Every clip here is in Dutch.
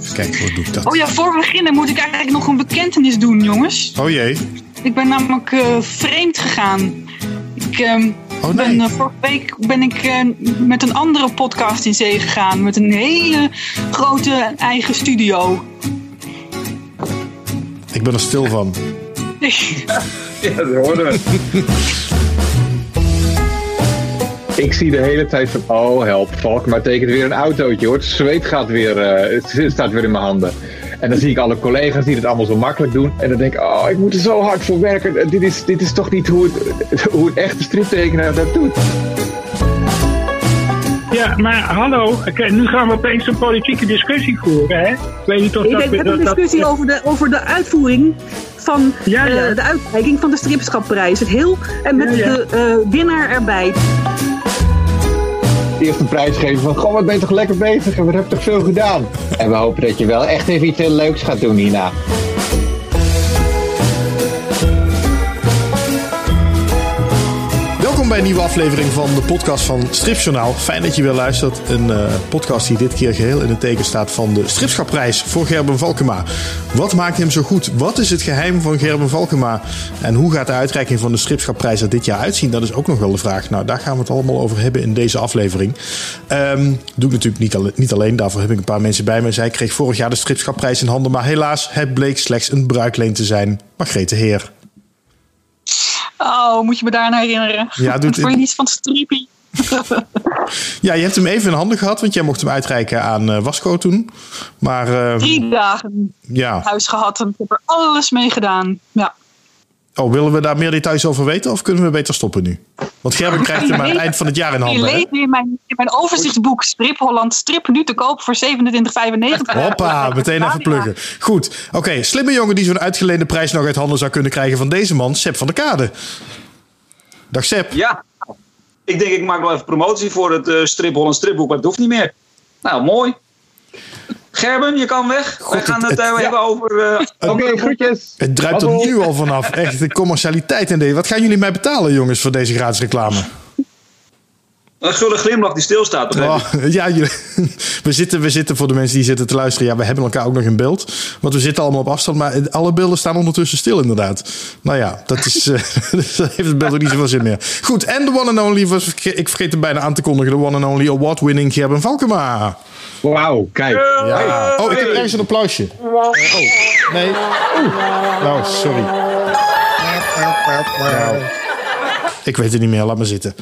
Even kijken, hoe doe ik dat? Oh ja, voor we beginnen moet ik eigenlijk nog een bekentenis doen, jongens. Oh jee. Ik ben namelijk eh, vreemd gegaan. Ik ehm, Oh nee. ben, eh, vorige week ben ik eh, met een andere podcast in zee gegaan. Met een hele grote eigen studio. Ik ben er stil van. Ja, dat hoorden we. Ik zie de hele tijd van, oh help, Valkmaar tekent weer een autootje hoor. Het zweet gaat weer, eh, het staat weer in mijn handen. En dan zie ik alle collega's die het allemaal zo makkelijk doen. En dan denk ik, oh, ik moet er zo hard voor werken. Dit is, dit is toch niet hoe het, hoe het echte striptekenaar dat doet. Ja, maar hallo, Oké, nu gaan we opeens een politieke discussie voeren, hè? Ik weet niet of Ik dat... denk net dat- een dat- discussie over de, over de uitvoering van Ja, ja. eh, de uitreiking van de stripschapprijs. Het heel en met Ja, ja. de eh, winnaar erbij. Eerst een prijs geven van, goh, wat ben je toch lekker bezig en wat heb je toch veel gedaan. En we hopen dat je wel echt even iets heel leuks gaat doen hierna. Bij een nieuwe aflevering van de podcast van Stripjournaal. Fijn dat je weer luistert. Een eh, podcast die dit keer geheel in het teken staat van de Stripschapprijs voor Gerben Valkema. Wat maakt hem zo goed? Wat is het geheim van Gerben Valkema? En hoe gaat de uitreiking van de Stripschapprijs er dit jaar uitzien? Dat is ook nog wel de vraag. Nou, daar gaan we het allemaal over hebben in deze aflevering. Ehm doe ik natuurlijk niet, niet alleen. Daarvoor heb ik een paar mensen bij me. Zij kreeg vorig jaar de Stripschapprijs in handen. Maar helaas, het bleek slechts een bruikleen te zijn. Margrethe Heer. Oh, moet je me daaraan herinneren? Ja, doe het- niets van strippie. Ja, je hebt hem even in handen gehad, want jij mocht hem uitreiken aan eh, Wasco toen. Maar eh, Drie dagen ja, huis gehad en ik heb er alles mee gedaan. Ja. Oh, willen we daar meer details over weten of kunnen we beter stoppen nu? Want Gerben krijgt hem aan het eind van het jaar in handen. leest in mijn, in mijn overzichtsboek Strip Holland Strip nu te koop voor 27,95. Hoppa, meteen even pluggen. Goed, oké, slimme jongen die zo'n uitgeleende prijs nog uit handen zou kunnen krijgen van deze man, Sep van der Kade. Dag Sep. Ja, ik denk ik maak wel even promotie voor het eh strip Holland stripboek, maar het hoeft niet meer. Nou, mooi. Gerben, je kan weg. Wij gaan het- het, eh, het- hebben over... eh, Oké, groetjes. Het druipt er nu al vanaf. Echt de commercialiteit in deze. Wat gaan jullie mij betalen, jongens, voor deze gratis reclame? een gulle glimlach die stilstaat. Oh, ja, jullie- we zitten, we zitten voor de mensen die zitten te luisteren. Ja, we hebben elkaar ook nog in beeld. Want we zitten allemaal op afstand. Maar alle beelden staan ondertussen stil, inderdaad. Nou ja, dat, is, eh, dat heeft het beeld ook niet zoveel zin meer. Goed, en de one and only, was, ik vergeet hem bijna aan te kondigen. De one and only award-winning Gerben Valkema. Wauw, kijk. Ja. Oh, ik heb ergens een applausje. Oh, nee. Oeh. Nou, sorry. Nou, ik weet het niet meer, laat maar zitten.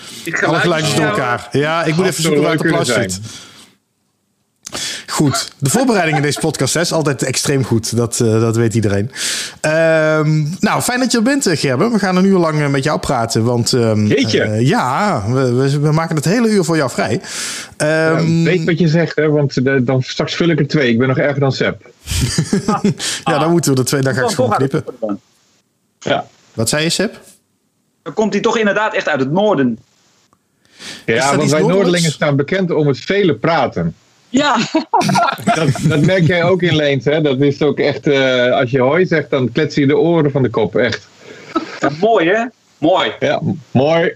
Alle geluidjes door elkaar. Ja, ik moet even zoeken waar het applaus zit. Goed, de voorbereiding in deze podcast hè, is altijd extreem goed. Dat, eh, dat weet iedereen. Ehm, nou, fijn dat je er bent, eh, Gerben. We gaan een uur lang eh, met jou praten. Want ehm, Jeetje. eh, ja, we, we, we maken het hele uur voor jou vrij. Ehm, Weet wat je zegt, hè, want de- dan straks vul ik er twee. Ik ben nog erger dan Seb. ja, dan moeten we er twee. Dan ga ik ze gewoon knippen. Ja. Wat zei je, Seb? Dan komt hij toch inderdaad echt uit het noorden. Ja, want wij Noordelijks? Noorderlingen staan bekend om het vele praten. Ja, Dat, dat merk jij ook in Leens, hè? Dat is ook echt, eh, als je hoi zegt, dan klets je de oren van de kop, echt. Ja, mooi hè? Mooi. Ja, mooi.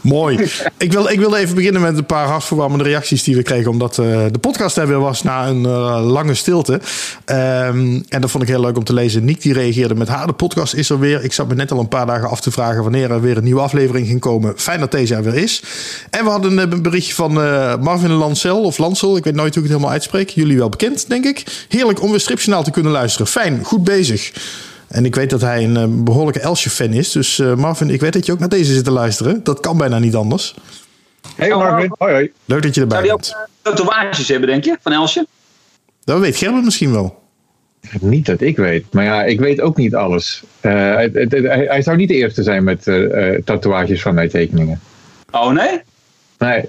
Mooi. Ik wil, ik wil even beginnen met een paar hartverwarmende reacties die we kregen. Omdat eh, de podcast er weer was na een eh, lange stilte. Ehm, en dat vond ik heel leuk om te lezen. Niek die reageerde met haar. De podcast is er weer. Ik zat me net al een paar dagen af te vragen wanneer er weer een nieuwe aflevering ging komen. Fijn dat deze er weer is. En we hadden een berichtje van eh, Marvin Lancel of Lancel. Ik weet nooit hoe ik het helemaal uitspreek. Jullie wel bekend, denk ik. Heerlijk om weer Stripjournaal te kunnen luisteren. Fijn, goed bezig. En ik weet dat hij een eh, behoorlijke Elsje-fan is. Dus eh, Marvin, ik weet dat je ook naar deze zit te luisteren. Dat kan bijna niet anders. Hey Marvin, hoi hoi. Leuk dat je erbij Zou die ook bent. eh, tatoeages hebben, denk je? Van Elsje? Dat weet Gerben misschien wel. Niet dat ik weet, maar ja, ik weet ook niet alles. Eh, het- het- het- hij, hij zou niet de eerste zijn met eh, eh, tatoeages van mijn tekeningen. Oh nee? Nee.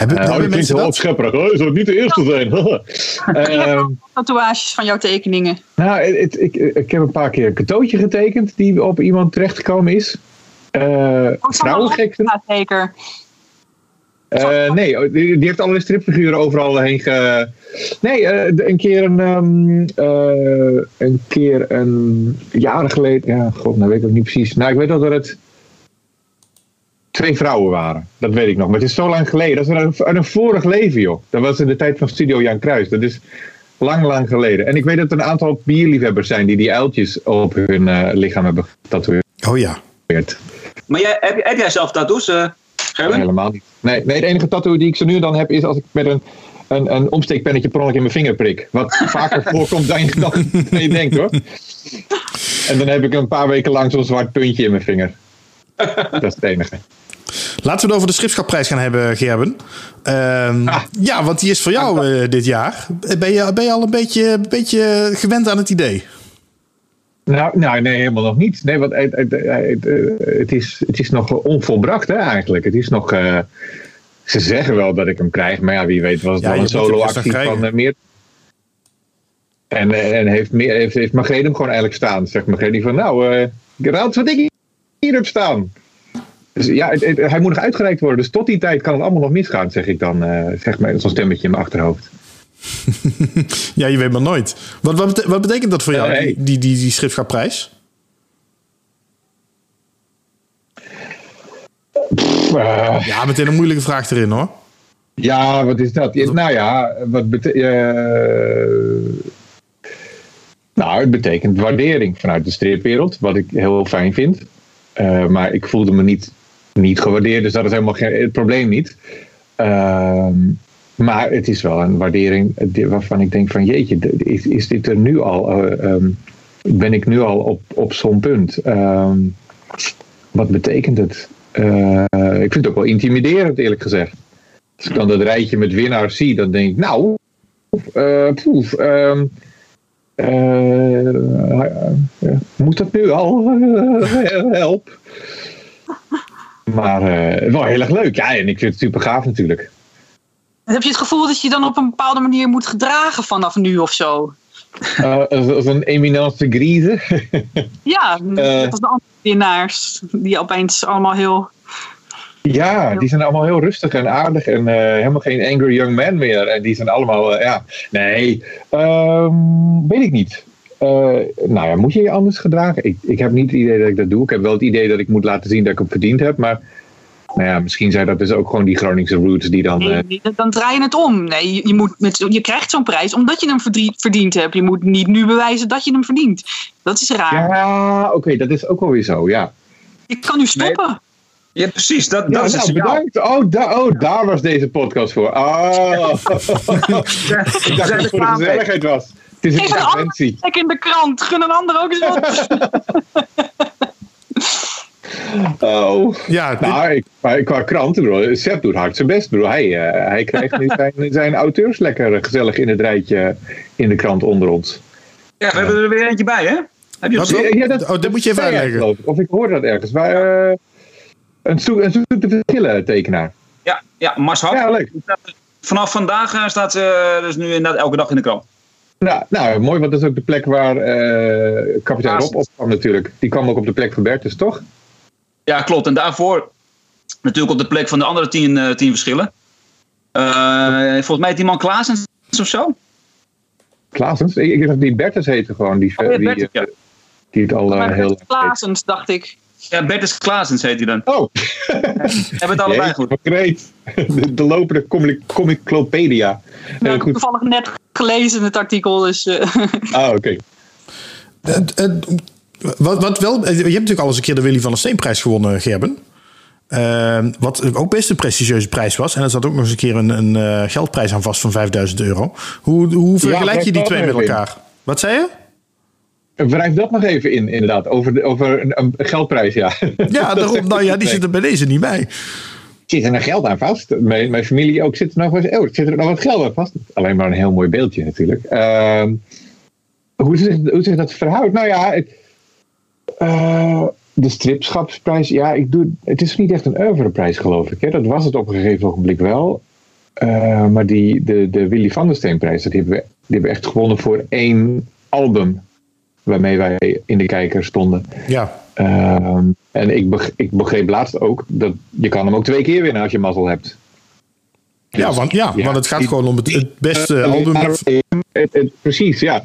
Hebben, Eh, hebben oh, dat mensen wel dat? schepperig. Oh, hij zou niet de eerste zijn. Ehm, tatoeages van jouw tekeningen. nou, het- het- ik, ik heb een paar keer een cadeautje getekend die op iemand terechtgekomen is. Eh vrouwengeksen. Ja, zeker. Eh, nee, oh, die, die heeft allerlei stripfiguren overal heen ge... Nee, eh, de- een keer een... ehm, eh, een keer een... Jaren geleden... Ja, god, nou weet ik ook niet precies. Nou, ik weet dat er het... Twee vrouwen waren. Dat weet ik nog. Maar het is zo lang geleden. Dat is uit een, een vorig leven, joh. Dat was in de tijd van Studio Jan Kruis. Dat is Lang, lang geleden. En ik weet dat er een aantal bierliefhebbers zijn die die uiltjes op hun eh, lichaam hebben getatoeëerd. Oh ja. Maar jij, heb, heb jij zelf tattoos, eh Gerben? Helemaal niet. Nee, nee, het enige tattoo die ik zo nu en dan heb is als ik met een, een, een omsteekpennetje per ongeluk in mijn vinger prik. Wat vaker voorkomt dan je, dan, dan je denkt hoor. En dan heb ik een paar weken lang zo'n zwart puntje in mijn vinger. Dat is het enige. Laten we het over de schipschapprijs gaan hebben, Gerben. Ehm, Ah. Ja, want die is voor jou eh, dit jaar. Ben je, ben je al een beetje, een beetje gewend aan het idee? Nou, nou, nee, helemaal nog niet. Nee, want het, het, het, eh, het is, het is nog onvolbracht hè, eigenlijk. Het is nog... eh, ze zeggen wel dat ik hem krijg, maar ja, wie weet was het Ja, wel een solo-actie van meer... En, en heeft, meer, heeft, heeft hem gewoon eigenlijk staan. Zegt Margreet die van, nou, eh raad wat ik hier heb staan. Dus ja, het- het- hij moet nog uitgereikt worden. Dus tot die tijd kan het allemaal nog misgaan, zeg ik dan. eh zeg maar, zo'n stemmetje in mijn achterhoofd. Ja, je weet maar nooit. Wat, wat, bete- wat betekent dat voor jou, die, die, die, die? Eh, Ja, meteen een moeilijke vraag erin hoor. Ja, wat is dat? Nou ja, wat betekent. nou, het betekent waardering vanuit de stripwereld, wat ik heel fijn vind. Eh, maar ik voelde me niet, niet gewaardeerd, dus dat is helemaal geen, het probleem niet. Ehm, maar het is wel een waardering waarvan ik denk van jeetje, is, dit er nu al? eh, ehm, ben ik nu al op, op zo'n punt? Ehm, wat betekent het? Eh, ik vind het ook wel intimiderend, eerlijk gezegd. Als ik dan dat rijtje met winnaars zie, dan denk ik, nou, eh, poef, moet dat nu al? Help. Maar eh, wel heel erg leuk. Ja, en ik vind het super gaaf natuurlijk. Heb je het gevoel dat je dan op een bepaalde manier moet gedragen vanaf nu of zo? Eh, als, een eminence grise. Ja, Eh. net als de andere winnaars. Die opeens allemaal heel... ja, die zijn allemaal heel rustig en aardig en helemaal geen angry young man meer. En die zijn allemaal, ja, nee, ehm, weet ik niet. Eh, nou ja, moet je je anders gedragen? Ik, ik heb niet het idee dat ik dat doe. Ik heb wel het idee dat ik moet laten zien dat ik hem verdiend heb. Maar nou ja, misschien zijn dat dus ook gewoon die Groningse roots die dan... eh, Nee, dan draai je het om. Nee, je, je moet met, je krijgt zo'n prijs omdat je hem verdiend hebt. Je moet niet nu bewijzen dat je hem verdient. Dat is raar. ja, oké, dat is ook wel weer zo, ja. Je kan nu stoppen. Ja, precies. Dat, Ja, dat is het nou, bedankt. Oh, da- oh, daar was deze podcast voor. Oh. ik dacht dat het voor de gezelligheid was. Het is een een interventie. plek in de krant. Gun een ander ook eens wat. Oh. Ja, dit- Nou, ik, maar qua kranten, bro. Sepp doet hard zijn best, bro. Hij, eh, hij krijgt nu zijn, zijn auteurs lekker gezellig in het rijtje in de krant onder ons. Ja, we hebben er weer eentje bij, hè? Heb je? Ja, dat- oh, dat moet je even uitleggen. ik. Of ik hoorde dat ergens. Maar, eh, een, zoek, een zoete verschillen tekenaar. Ja, ja Mars. Ja, leuk. Vanaf vandaag eh, staat ze dus nu inderdaad elke dag in de krant. Nou, nou, mooi, want dat is ook de plek waar eh, kapitein. Rob op kwam natuurlijk. Die kwam ook op de plek van Bertus, toch? Ja, klopt. En daarvoor natuurlijk op de plek van de andere tien, eh, tien verschillen. Eh, volgens mij die man Klaasens of zo. Klaasens? Ik, ik dacht dat die Bertus heette gewoon. Die, Oh, ja, die, ja. die het al heel Klaasens, dacht ik. Ja, Bertus Klaasens heet hij dan. Oh, Hebben het allebei Jeetje, goed. great. De, de lopende comic, comiclopedia. Ik Heel heb goed. toevallig net gelezen het artikel. Dus, eh, Ah, oké. Het- het- wat, wat wel, je hebt natuurlijk al eens een keer de Willy van der Steenprijs gewonnen, Gerben. Ehm, wat ook best een prestigieuze prijs was. En er zat ook nog eens een keer een, een eh, geldprijs aan vast van 5000 euro. Hoe, hoe vergelijk je die twee met elkaar? Wat zei je? Wrijf dat nog even in, inderdaad. Over, de, over een, een geldprijs, ja. Ja, daarom, nou ja, die zit er bij deze niet bij. Zit er nog geld aan vast? Mijn, mijn familie ook. Zit er nog, wat- oh, zit er nog wat geld aan vast? Alleen maar een heel mooi beeldje natuurlijk. Ehm, hoe, zich, hoe zich dat verhoudt? Nou ja, het, eh, de stripschapsprijs. Ja, ik doe, het is niet echt een oeuvreprijs geloof ik. Hè? Dat was het op een gegeven ogenblik wel. Eh, maar die, de, de Willy van der Steenprijs, dat die hebben, we, die hebben we echt gewonnen voor één album. Waarmee wij in de kijker stonden. Ja, Ehm, en ik, beg- ik begreep laatst ook dat je kan hem ook twee keer winnen als je mazzel hebt. ja, want, ja, Ja, want het gaat gewoon om het, het beste Eh, album. precies, ja.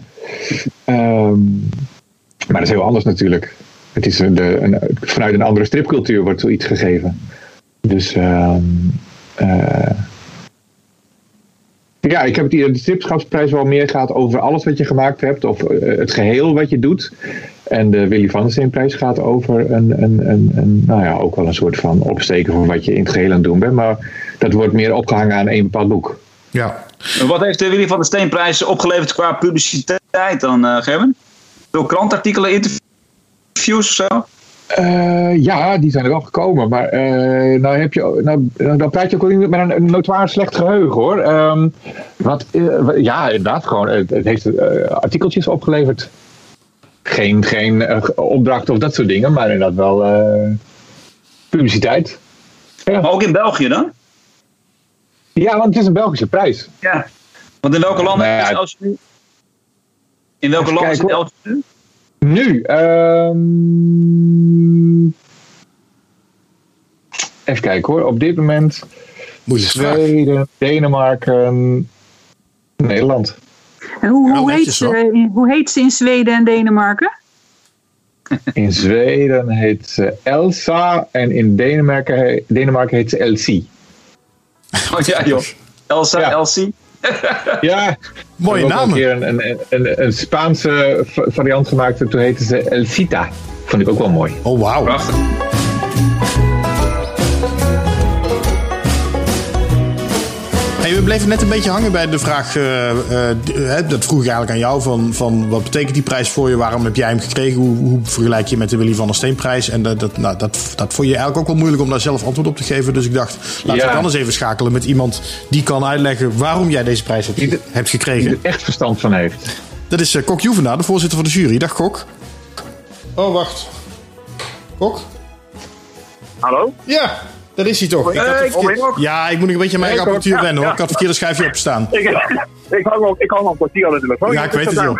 Ehm, maar dat is heel anders natuurlijk. Het is een, de, een, vanuit een andere stripcultuur wordt zoiets gegeven. Dus ehm, eh, Ja, ik heb het idee dat de stripschapsprijs wel meer gaat over alles wat je gemaakt hebt. Of eh, het geheel wat je doet. En de Willy van der Steenprijs gaat over een, een, een, een, nou ja, ook wel een soort van opsteken van wat je in het geheel aan het doen bent. Maar dat wordt meer opgehangen aan één bepaald boek. Ja. En Wat heeft de Willy van der Steenprijs opgeleverd qua publiciteit dan, eh Gerben? Veel krantartikelen, interviews of zo? Eh, ja, die zijn er wel gekomen. Maar eh, nou heb je, nou, nou, dan praat je ook met een, een notoire slecht geheugen hoor. Ehm, wat, eh, ja, inderdaad, gewoon, het, het heeft artikeltjes opgeleverd. Geen, geen opdrachten of dat soort dingen, maar inderdaad wel publiciteit. Maar ook in België dan? Ja, want het is een Belgische prijs. Ja. Want in welke landen Nou ja, is? In welke landen is het nu? Ehm, even kijken hoor. Op dit moment Moeilijk vraag. Zweden, Denemarken, Nederland. En hoe, hoe, heet ze, hoe heet ze in Zweden en Denemarken? In Zweden heet ze Elsa en in Denemarken, Denemarken heet ze Elsie. Oh ja joh. Elsa, Ja. Elsie. Ja, Mooie we hebben ook namen. een keer een, een, een, een Spaanse va- variant gemaakt en toen heette ze Elcita. Vond ik ook wel mooi. Oh, wauw. Prachtig. Hey, we bleven net een beetje hangen bij de vraag. eh, eh, hè, dat vroeg ik eigenlijk aan jou. Van, van wat betekent die prijs voor je? Waarom heb jij hem gekregen? Hoe, hoe vergelijk je met de Willy van der Steenprijs? En dat, dat, nou, dat, dat vond je eigenlijk ook wel moeilijk om daar zelf antwoord op te geven. Dus ik dacht, laten Ja. we dan eens even schakelen met iemand die kan uitleggen waarom jij deze prijs hebt, Die hebt Die gekregen. er echt verstand van heeft. Dat is eh, Kok Juvenaar, de voorzitter van de jury. Dag Kok. Oh, wacht. Kok? Hallo? Ja, dat is hij toch. Ik had Eh, ook. ja, ik moet nog een beetje aan mijn apparatuur ja, wennen hoor. Ik had het verkeerde schuifje opstaan. Ik, ik hang al, ik hang al een kwartier aan de telefoon. Ja, ik weet het wel.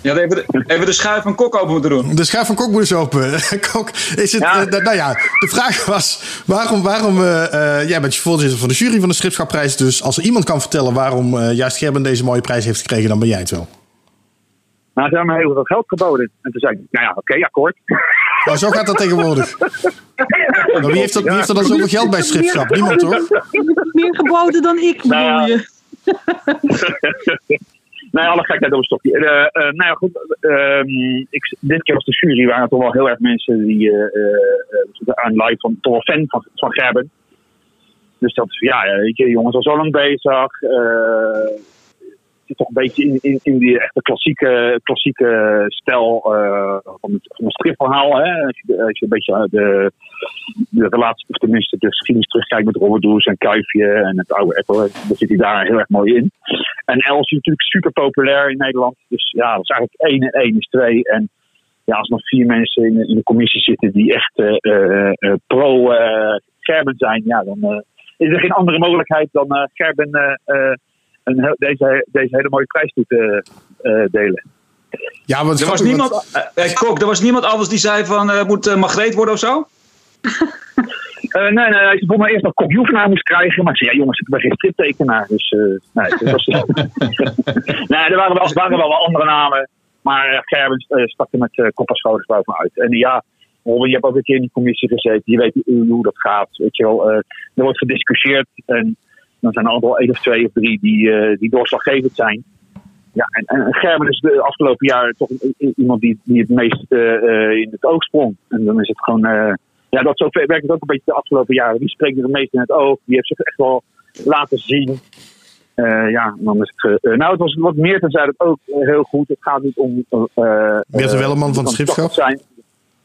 Je had even de, even de schuif van kok open moeten doen. De schuif van Kok moet eens open. Kok, is het, Ja. eh, nou ja, de vraag was, waarom, waarom eh, eh, jij bent je voorzitter van de jury van de Schipschapprijs, dus als er iemand kan vertellen waarom eh, juist Gerben deze mooie prijs heeft gekregen, dan ben jij het wel. Nou, ze hebben me heel veel geld geboden. En toen zei ik, nou ja, oké, akkoord. Oh, zo gaat dat tegenwoordig. Maar wie heeft, er, wie heeft er dan zoveel geld bij het schipschap? Niemand toch? Meer geboden dan ik, bedoel Nou ja. je? Nou ja, alle gekheid op een stokje. Eh, eh, nou ja, goed. ehm, ik, dit keer was de jury, waren er toch wel heel erg mensen die eh, aan live van, toch wel fan van, van Gerben. Dus dat, ja, je, jongens al zo lang bezig. Eh zit toch een beetje in, in, in die echte klassieke, klassieke stijl eh, van, het, van stripverhaal. Hè? Als, je, een beetje de, de relatie, of tenminste de geschiedenis terugkijkt met Robert en Kuifje en het oude Apple, dan zit hij daar heel erg mooi in. En Els is natuurlijk super populair in Nederland. Dus ja, dat is eigenlijk één en één is twee. En ja, als nog vier mensen in, de- commissie zitten die echt eh, eh, eh, pro eh, Gerben zijn, ja, dan eh, is er geen andere mogelijkheid dan eh, Gerben eh, eh, een deze, deze hele mooie prijs toe te eh, delen. Ja, want Er was niemand, eh, eh, kok, er was niemand anders die zei van, eh, moet eh, Margreet worden of zo? Eh, nee, nee, nee, ik vond me eerst nog Kop Joevenaar moest krijgen. Maar ik zei, ja jongens, ik ben geen striptekenaar. Dus eh, nee, dat was Nee, er waren wel, waren wel wat andere namen. Maar uh, Gerben eh, stak er met uh, kop en schouders bovenuit. En ja, Robin, je hebt ook een keer in die commissie gezeten. Je weet hoe, hoe dat gaat. Weet je wel, eh, er wordt gediscussieerd. En dan zijn er altijd wel één of twee of drie die, eh, die doorslaggevend zijn. Ja, en, en Gerben is de afgelopen jaren toch iemand die, die het meest eh, eh, in het oog sprong. En dan is het gewoon... ja, dat zo werkt het ook een beetje de afgelopen jaren. Die spreekt er het meest in het oog. Die heeft zich echt wel laten zien. Ja, dan is het. nou, het was wat meer zei het ook heel goed. Het gaat niet om. Meerte eh, Welleman van het Schipschap? 80 Zijn.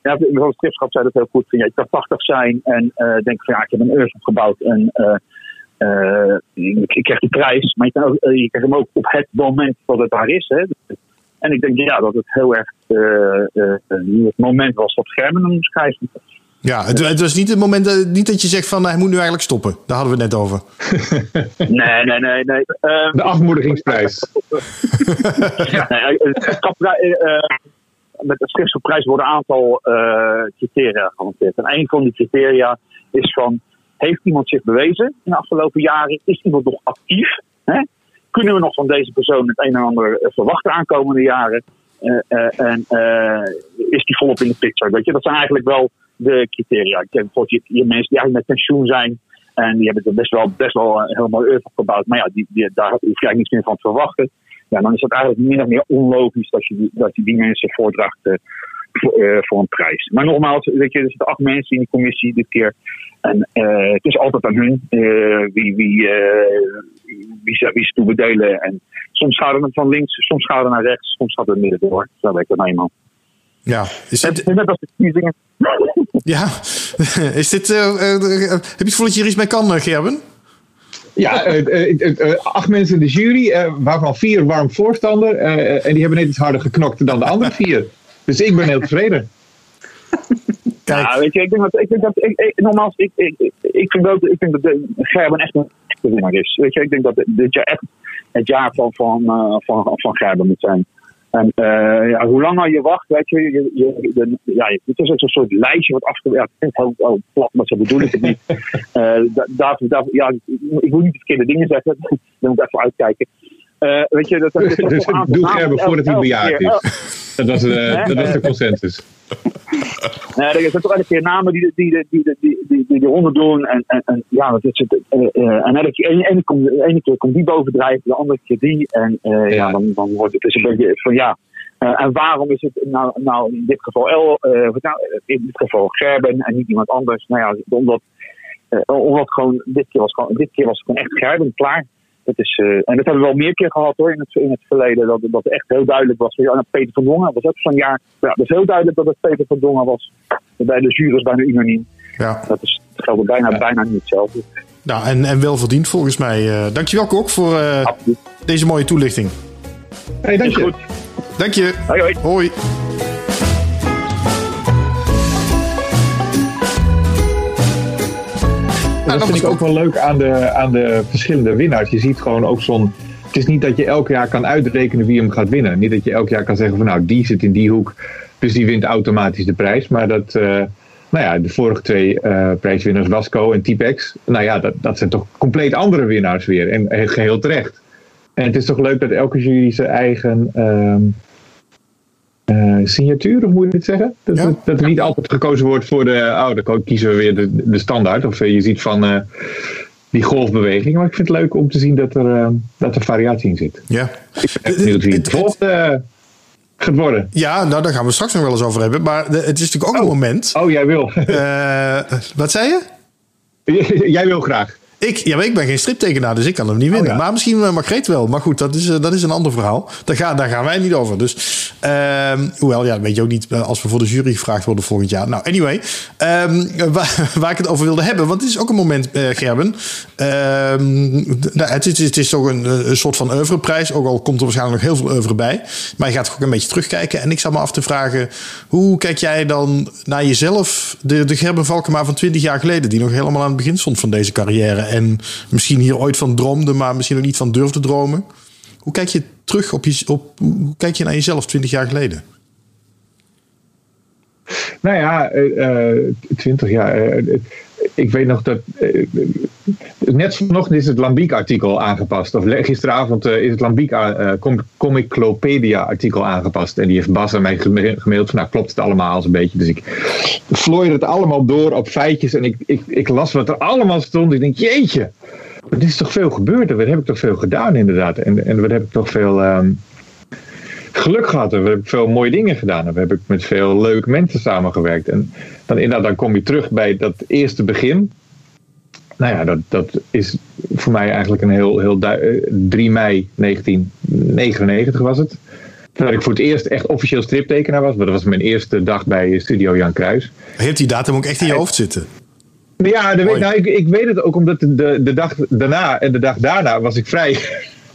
Ja, van het schipschap zei dat heel goed. Van, ja, je kan 80 zijn en denk van ja, ik heb een earth opgebouwd en eh, eh, ik, ik krijg die prijs. Maar je, kan ook, eh, je krijgt hem ook op het moment dat het daar is. Hè. En ik denk ja, dat het heel erg eh, eh, het moment was dat Germen hem moest krijgen. Ja, het, het was niet het moment dat, niet dat je zegt van hij moet nu eigenlijk stoppen. Daar hadden we het net over. Nee, nee, nee. nee. Eh, De afmoedigingsprijs. Ja, nee, met de schipsprijs worden een aantal eh, criteria gehanteerd. En een van die criteria is van, heeft iemand zich bewezen in de afgelopen jaren? Is iemand nog actief? Hè? Kunnen we nog van deze persoon het een en ander eh, verwachten aankomende jaren? Eh, eh, en is die volop in de picture? Weet je? Dat zijn eigenlijk wel de criteria. Ik ken bijvoorbeeld je, mensen die eigenlijk met pensioen zijn. En die hebben er best wel, best wel een heel mooi gebouwd. Maar ja, die, daar hoef je eigenlijk niets meer van te verwachten. Ja, dan is het eigenlijk min of meer onlogisch dat je dat die mensen voordraagt voor, voor een prijs. Maar nogmaals, weet je, er zitten acht mensen in die commissie dit keer. En eh, het is altijd aan hun eh, wie, wie, eh, wie, ze, wie ze toe bedelen. En soms gaat het van links, soms gaat het naar rechts, soms gaat het midden door. Zo werkt het nou eenmaal. Ja, is dit, Net als de verkiezingen. ja. is dit, heb je het gevoel dat je er iets mee kan, Gerben? Ja, acht mensen in de jury, eh, waarvan vier warm voorstander. eh, en die hebben net iets harder geknokt dan de andere vier. Dus ik ben heel tevreden. Kijk, Ja, weet je, ik denk dat, ik denk dat, ik, ik, nogmaals, ik, ik, ik, vind dat, ik denk dat de Gerben echt een echte winnaar is. Weet je, ik denk dat dit jaar echt het jaar van, van, eh, van, van Gerben moet zijn. En eh, ja, hoe langer je wacht, weet je, je, je, de- ja, het is ook zo'n soort lijstje wat afgewerkt. Ja, het klinkt heel, heel plat, maar zo bedoel ik het niet. Da- daar, daar, ja, ik wil niet de verkeerde dingen zeggen, daar moet ik even uitkijken. Eh, weet je, dat, dat is toch Dus een doe Gerben voordat hij bejaard is. Dat was, eh, dat was de consensus. Nee, er zijn toch elke keer namen die, die, die, die, die, die, die ronde doen. En, en, en ja, dat is het. eh, eh, en elke keer, komt- de ene keer komt die bovendrijven, de andere keer die. En ja. Ja. dan, dan wordt het dus een beetje van ja. en waarom is het nou, nou in dit geval El, nou, in dit geval Gerben en niet iemand anders? Nou ja, omdat, omdat gewoon dit keer was gewoon, dit keer was gewoon echt Gerben klaar. Dat is, eh, en dat hebben we wel meer keer gehad hoor in het, in het verleden. Dat, dat echt heel duidelijk was. Ja, nou, Peter van Dongen was ook zo'n jaar. Ja, dat is heel duidelijk dat het Peter van Dongen was. Bij de jury is bijna unaniem. ja. Dat is, geldt bijna, bijna niet hetzelfde. Nou, en, en wel verdiend volgens mij. Eh, dankjewel, Kok, voor eh, deze mooie toelichting. Hey, dank Is je. goed. Dank je. Hoi hoi. Hoi. Dat dat vind ik ook wel leuk aan de, aan de verschillende winnaars. Je ziet gewoon ook zo'n. Het is niet dat je elk jaar kan uitrekenen wie hem gaat winnen. Niet dat je elk jaar kan zeggen van nou, die zit in die hoek. Dus die wint automatisch de prijs. Maar dat. eh, nou ja, de vorige twee eh, prijswinnaars, Wasco en Typex. Nou ja, dat, dat zijn toch compleet andere winnaars weer. En eh, geheel terecht. En het is toch leuk dat elke jury zijn eigen. ehm, eh, signatuur, of moet je dit zeggen? Dat, Ja. dat, er niet altijd gekozen wordt voor de. Oh, dan kiezen we weer de, de standaard. Of eh, je ziet van eh, die golfbeweging. Maar ik vind het leuk om te zien dat er, dat er variatie in zit. Ja. Ik ben benieuwd wie het volgende gaat worden. Ja, nou, daar gaan we straks nog wel eens over hebben. Maar de- het is natuurlijk ook een moment. Oh, jij wil. Wat zei je? jij wil graag. Ik, ja, maar ik ben geen striptekenaar, dus ik kan hem niet winnen. ja. Maar misschien uh, Margreet wel. Maar goed, dat is, eh, dat is een ander verhaal. Daar, gaan daar gaan wij niet over. Dus, ehm, hoewel, ja, dat weet je ook niet eh, als we voor de jury gevraagd worden volgend jaar. Nou, anyway. ehm, waar, waar ik het over wilde hebben. Want het is ook een moment, eh, Gerben. Ehm, nou, het, is, het is toch een, eh, een soort van oeuvreprijs. Ook al komt er waarschijnlijk nog heel veel oeuvre bij. Maar je gaat toch ook een beetje terugkijken. En ik zat me af te vragen. Hoe kijk jij dan naar jezelf? De, de Gerben Valkema van 20 jaar geleden. Die nog helemaal aan het begin stond van deze carrière. En misschien hier ooit van droomde. Maar misschien ook niet van durfde dromen. Hoe kijk je terug op, je, op hoe kijk je naar jezelf 20 jaar geleden? Nou ja, eh, eh, 20 jaar. eh, ik weet nog dat. eh, net vanochtend is het Lambiek-artikel aangepast. Of gisteravond eh, is het Lambiek-Comiclopedia-artikel aangepast. En die heeft Bas aan mij gemaild van. Nou, klopt het allemaal een beetje. Dus ik vlooide het allemaal door op feitjes. En ik, ik, ik las wat er allemaal stond. Ik denk, jeetje. Er is toch veel gebeurd. En wat heb ik toch veel gedaan, inderdaad. En, en wat heb ik toch veel. ehm, geluk gehad. En we hebben veel mooie dingen gedaan. En we hebben met veel leuke mensen samengewerkt. En dan, inderdaad, dan kom je terug bij dat eerste begin. Nou ja, dat, dat is voor mij eigenlijk een heel, heel du- eh, 3 mei 1999 was het. Dat ik voor het eerst echt officieel striptekenaar was. Maar dat was mijn eerste dag bij Studio Jan Kruis. Heeft die datum ook echt in je hoofd zitten? Ja, weet, Mooi. nou, ik, ik weet het ook omdat de, de, de dag daarna en de dag daarna was ik vrij.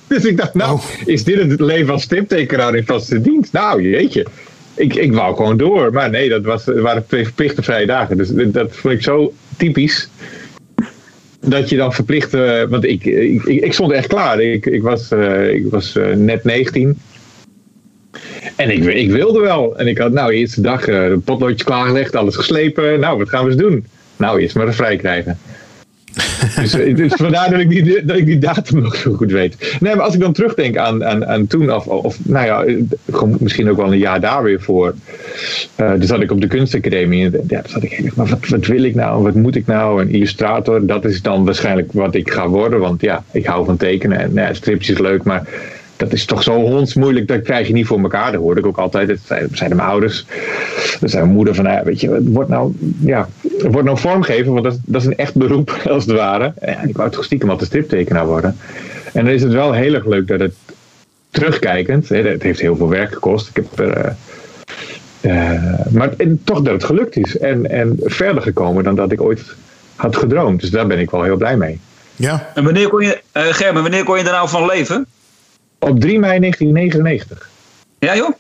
Dus ik dacht, nou, Oh. is dit het leven als striptekenaar in vaste dienst? Nou, jeetje. Ik, ik wou gewoon door. Maar nee, dat was, waren twee verplichte vrije dagen. Dus dat vond ik zo typisch. Dat je dan verplicht... want ik, ik, ik, ik stond echt klaar. Ik, ik was, eh, ik was eh, net 19. En ik, ik wilde wel. En ik had nou, eerste dag eh, een potloodje klaargelegd, alles geslepen. Nou, wat gaan we eens doen? Nou, eerst maar een vrij krijgen. Dus, eh, dus vandaar dat ik, die, dat ik die datum nog zo goed weet. Nee, maar als ik dan terugdenk aan, aan, aan toen, of, of nou ja, misschien ook wel een jaar daar weer voor. Dus zat ik op de kunstacademie. En ja, zat ik heel maar wat, wat wil ik nou? Wat moet ik nou? Een illustrator, dat is dan waarschijnlijk wat ik ga worden. Want ja, ik hou van tekenen. En nou ja, strips is leuk, maar dat is toch zo hondsmoeilijk, dat krijg je niet voor elkaar. Dat hoorde ik ook altijd. Dat zeiden mijn ouders. Dat zei mijn moeder van, nou, weet je, het wordt nou, ja, het wordt nou vormgeven, want dat, is- dat is een echt beroep, als het ware. En ik wou toch stiekem altijd striptekenaar worden. En dan is het wel heel erg leuk dat het terugkijkend, hè, het heeft heel veel werk gekost. Ik heb er, eh, eh, maar en toch dat het gelukt is. En, en verder gekomen dan dat ik ooit had gedroomd. Dus daar ben ik wel heel blij mee. Ja, En wanneer kon je, eh Gerben, wanneer kon je er nou van leven? Op 3 mei 1999. Ja joh?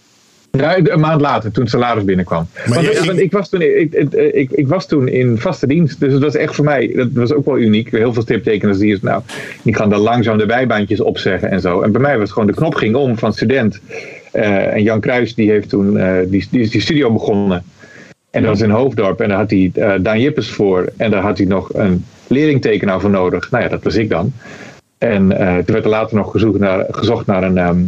Ja, een maand later, toen het salaris binnenkwam. Maar Want, je- want ik, was toen, ik, ik, ik, ik was toen in vaste dienst, dus het was echt voor mij, dat was ook wel uniek. Heel veel striptekeners die, is, nou, die gaan dan langzaam de bijbaantjes opzeggen en zo. En bij mij was het gewoon, de knop ging om van student. Eh, en Jan Kruis die heeft toen eh, die, die, is die studio begonnen. En dat was in Hoofddorp. En daar had hij eh, Daan Jippes voor. En daar had hij nog een leerlingtekenaar voor nodig. Nou ja, dat was ik dan. En eh, toen werd er later nog gezocht naar, gezocht naar een, ehm,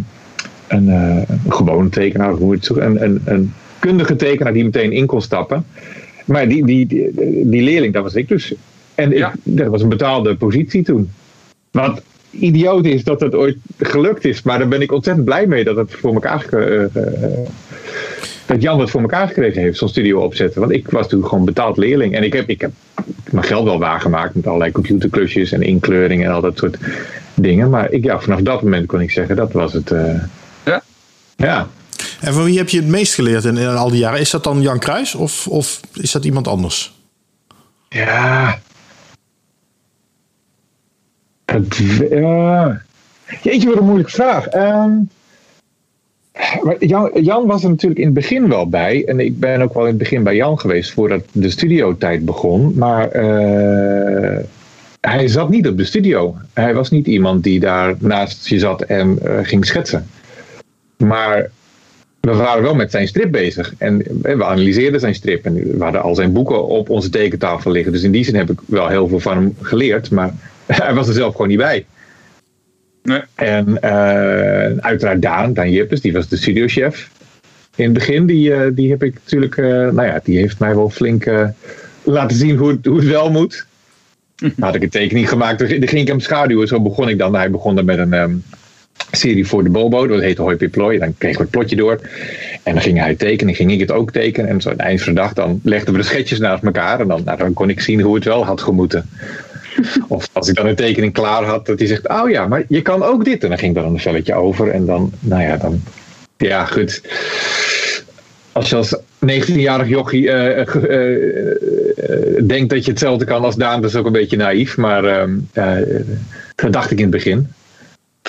een, eh, een gewone tekenaar. Hoe het een, een, een kundige tekenaar die meteen in kon stappen. Maar die, die, die, die leerling, dat was ik dus. En ik, dat was een betaalde positie toen. Wat idioot is dat het ooit gelukt is. Maar daar ben ik ontzettend blij mee dat het voor elkaar eh, dat Jan het voor elkaar gekregen heeft, zo'n studio opzetten. Want ik was toen gewoon betaald leerling. En ik heb, ik heb mijn geld wel waargemaakt met allerlei computerklusjes en inkleuring en al dat soort dingen. Maar ik, ja, vanaf dat moment kon ik zeggen, dat was het. eh, Ja. Ja. en van wie heb je het meest geleerd in, in al die jaren? Is dat dan Jan Kruis of, of is dat iemand anders? Ja. Het, ja. Jeetje, wat een moeilijke vraag. Ehm, Jan, Jan was er natuurlijk in het begin wel bij. En ik ben ook wel in het begin bij Jan geweest voordat de studiotijd begon. Maar eh, hij zat niet op de studio. Hij was niet iemand die daar naast je zat en eh, ging schetsen. Maar we waren wel met zijn strip bezig. En we analyseerden zijn strip. En we al zijn boeken op onze tekentafel liggen. Dus in die zin heb ik wel heel veel van hem geleerd. Maar hij was er zelf gewoon niet bij. Nee. En eh, uiteraard Daan, Daan Jippes, die was de studiochef. In het begin, die, eh, die heb ik natuurlijk, eh, nou ja, die heeft mij wel flink laten zien hoe het, hoe het wel moet. Dan had ik een tekening gemaakt, dan ging ik hem schaduwen. Zo begon ik dan. Hij begon dan met een ehm, serie voor de Bobo, dat heette Hoi Piplooi. Dan kregen we het plotje door. En dan ging hij tekenen, ging ik het ook tekenen. En zo aan het eind van de dag, dan legden we de schetsjes naast elkaar. En dan, nou, dan kon ik zien hoe het wel had gemoeten. Of als ik dan een tekening klaar had, dat hij zegt, oh ja, maar je kan ook dit. En dan ging dan een velletje over. En dan, nou ja, dan, ja, goed. Als je als 19-jarig jochie eh, eh, eh, denkt dat je hetzelfde kan als Daan, dat is ook een beetje naïef. Maar ehm, eh, dat dacht ik in het begin.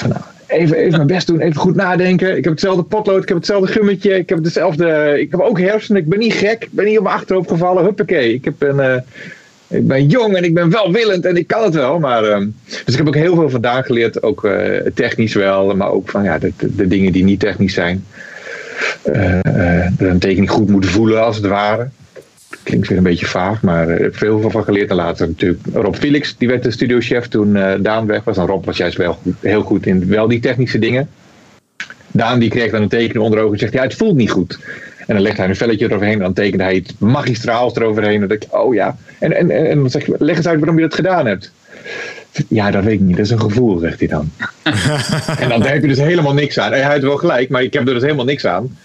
Nou, even, even mijn best doen, even goed nadenken. Ik heb hetzelfde potlood, ik heb hetzelfde gummetje, ik heb dezelfde. Ik heb ook hersenen, ik ben niet gek, ik ben niet op mijn achterhoofd gevallen. Huppakee. Ik, heb een, ik ben jong en ik ben welwillend en ik kan het wel. Maar, ehm, dus ik heb ook heel veel vandaan geleerd, ook eh, technisch wel, maar ook van ja, de, de, dingen die niet technisch zijn. Eh, eh, een tekening goed moeten voelen als het ware. Klinkt weer een beetje vaag, maar ik heb veel van geleerd. En later natuurlijk Rob Felix, die werd de studiochef toen Daan weg was. En Rob was juist wel heel goed in wel die technische dingen. Daan die kreeg dan een tekening onder ogen en zegt, ja, het voelt niet goed. En dan legt hij een velletje eroverheen en dan tekende hij het magistraals eroverheen. En dan denk ik, oh ja. En, en, en dan zeg je, leg eens uit waarom je dat gedaan hebt. Ja, dat weet ik niet. Dat is een gevoel, zegt hij dan. en dan heb je dus helemaal niks aan. En hij had wel gelijk, maar ik heb er dus helemaal niks aan.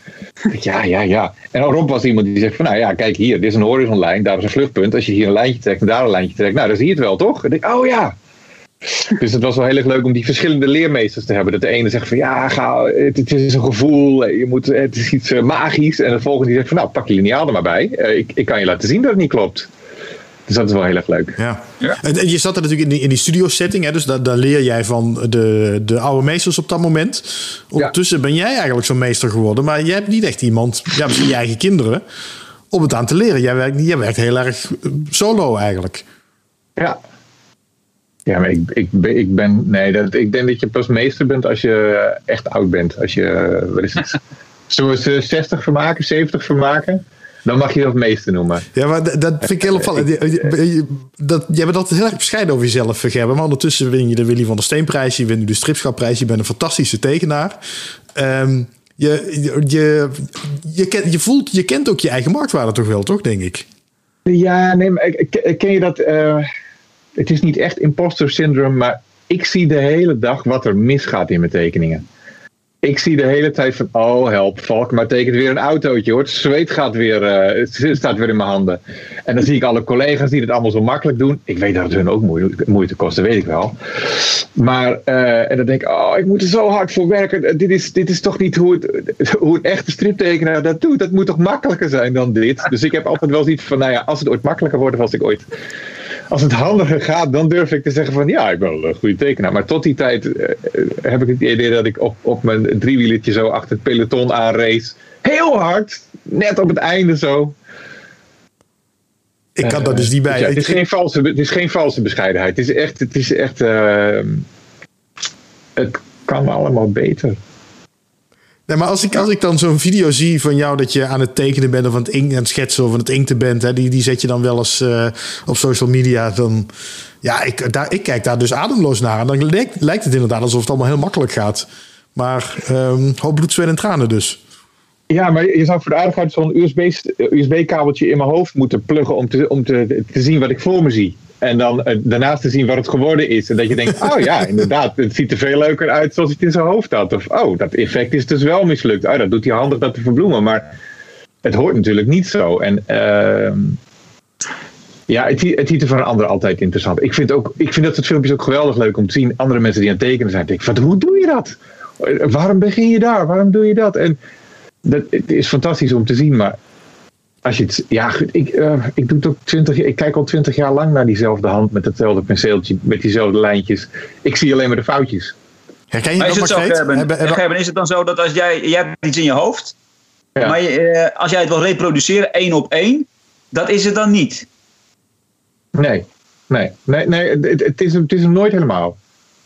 Ja, ja, ja. En Rob was iemand die zegt van, nou ja, kijk hier, dit is een horizonlijn, daar is een vluchtpunt. Als je hier een lijntje trekt en daar een lijntje trekt, nou, dan zie je het wel, toch? En ik oh ja. Dus het was wel heel erg leuk om die verschillende leermeesters te hebben. Dat de ene zegt van, ja, ga, het, het is een gevoel, je moet, het is iets eh, magisch. En de volgende die zegt van, nou, pak je lineaal er maar bij. Eh, ik, ik kan je laten zien dat het niet klopt. Dus dat is wel heel erg leuk. Ja. Ja. En, je zat er natuurlijk in die, in die studio setting, hè, dus daar, daar leer jij van de, de oude meesters op dat moment. Ondertussen ben jij eigenlijk zo'n meester geworden, maar jij hebt niet echt iemand, ja, misschien je eigen kinderen, om het aan te leren. Jij werkt, niet- jij werkt heel erg eh, solo eigenlijk. Ja. Ja, maar ik, ik, ben- ik ben. Nee, dat, ik denk dat je pas meester bent als je echt oud bent. Als je. Wat is het? Zullen we ze 60 vermaken, 70 vermaken? dan mag je dat het meeste noemen. Ja, maar dat vind ik heel opvallend. Je- je- je- Dat, jij bent altijd heel erg bescheiden over jezelf, Gerben. Maar ondertussen win je de Willy van der Steenprijs. Je wint nu de Stripschapprijs. Je bent een fantastische tekenaar. Ehm, je, je, je, je, kent, je voelt, je kent ook je eigen marktwaarde toch wel, toch, denk ik? Ja, nee, maar ken je dat? eh, het is niet echt imposter syndrome, maar ik zie de hele dag wat er misgaat in mijn tekeningen. Ik zie de hele tijd van, oh help, Valkmaar tekent weer een autootje hoor. Het zweet gaat weer, eh, het staat weer in mijn handen. En dan zie ik alle collega's die het allemaal zo makkelijk doen. Ik weet dat het hun ook moeite, kost, dat weet ik wel. Maar, eh, en dan denk ik, oh, ik moet er zo hard voor werken. Dit is, dit is toch niet hoe, het, hoe een echte striptekenaar dat doet. Dat moet toch makkelijker zijn dan dit. Dus ik heb altijd wel zoiets van, nou ja, als het ooit makkelijker wordt, of als ik ooit als het handiger gaat, dan durf ik te zeggen van ja, ik ben wel een goede tekenaar. Maar tot die tijd eh, heb ik het idee dat ik op, op mijn driewielertje zo achter het peloton aanrace. Heel hard, net op het einde zo. Ik kan Eh, dat dus niet bij. ja, het, is geen valse, het is geen valse bescheidenheid. Het is echt, het is echt eh, het kan allemaal beter. Nee, maar als ik, als ik dan zo'n video zie van jou dat je aan het tekenen bent of aan het, ink, aan het schetsen of aan het inkten bent, hè, die, die zet je dan wel eens eh, op social media. Dan, ja, ik, daar, ik kijk daar dus ademloos naar. En dan lijkt, lijkt het inderdaad alsof het allemaal heel makkelijk gaat. Maar ehm hoop bloed, zweet en tranen dus. Ja, maar je zou voor de aardigheid zo'n USB-kabeltje in mijn hoofd moeten pluggen om, te, om te, te zien wat ik voor me zie. En dan eh, daarnaast te zien wat het geworden is. En dat je denkt, oh ja, inderdaad, het ziet er veel leuker uit zoals hij het in zijn hoofd had. Of, oh, dat effect is dus wel mislukt. Oh, dat doet hij handig dat te verbloemen. Maar het hoort natuurlijk niet zo. En ehm, ja, het, het ziet er van een ander altijd interessant. Ik vind, ook, ik vind dat soort filmpjes ook geweldig leuk om te zien. Andere mensen die aan het tekenen zijn. Denk ik, van, hoe doe je dat? Waarom begin je daar? Waarom doe je dat? En dat, het is fantastisch om te zien, maar als je het, ja, goed, ik, eh, ik doe het ook 20 jaar, ik kijk al twintig jaar lang naar diezelfde hand met hetzelfde penseeltje, met diezelfde lijntjes. Ik zie alleen maar de foutjes. Herken je Maar is dat het zo? Gerben, Hebben- hebben- Gerben, is het dan zo dat als jij, jij hebt iets in je hoofd, Ja. maar je, eh, als jij het wil reproduceren één op één, dat is het dan niet? Nee, nee, nee, nee het, het, is, hem- het is hem nooit helemaal.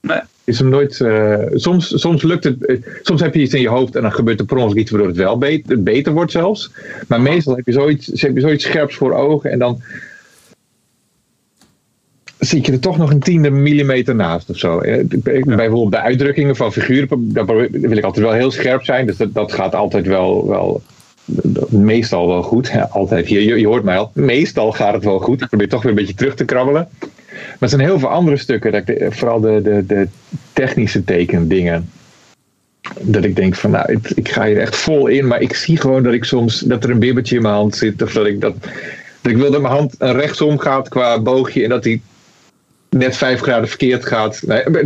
Nee. Is hem nooit, eh, soms, soms lukt het, eh, soms heb je iets in je hoofd en dan gebeurt er per ongeluk iets waardoor het wel beter, beter wordt zelfs. Maar meestal heb je, zoiets, heb je zoiets scherps voor ogen en dan zit je er toch nog een tiende millimeter naast of zo. Eh, Bijvoorbeeld bij uitdrukkingen van figuren, daar wil ik altijd wel heel scherp zijn. Dus dat, dat gaat altijd wel, wel meestal wel goed. Ja, altijd hier, je, je hoort mij al. Meestal gaat het wel goed. Ik probeer toch weer een beetje terug te krabbelen. Maar er zijn heel veel andere stukken, dat ik, de- vooral de, de, de technische tekendingen. Dat ik denk van, nou, ik, ik ga hier echt vol in, maar ik zie gewoon dat ik soms dat er een bibbertje in mijn hand zit. Of dat ik dat, dat ik wil dat mijn hand een rechtsom gaat qua boogje en dat die net vijf graden verkeerd gaat. Nee, maar-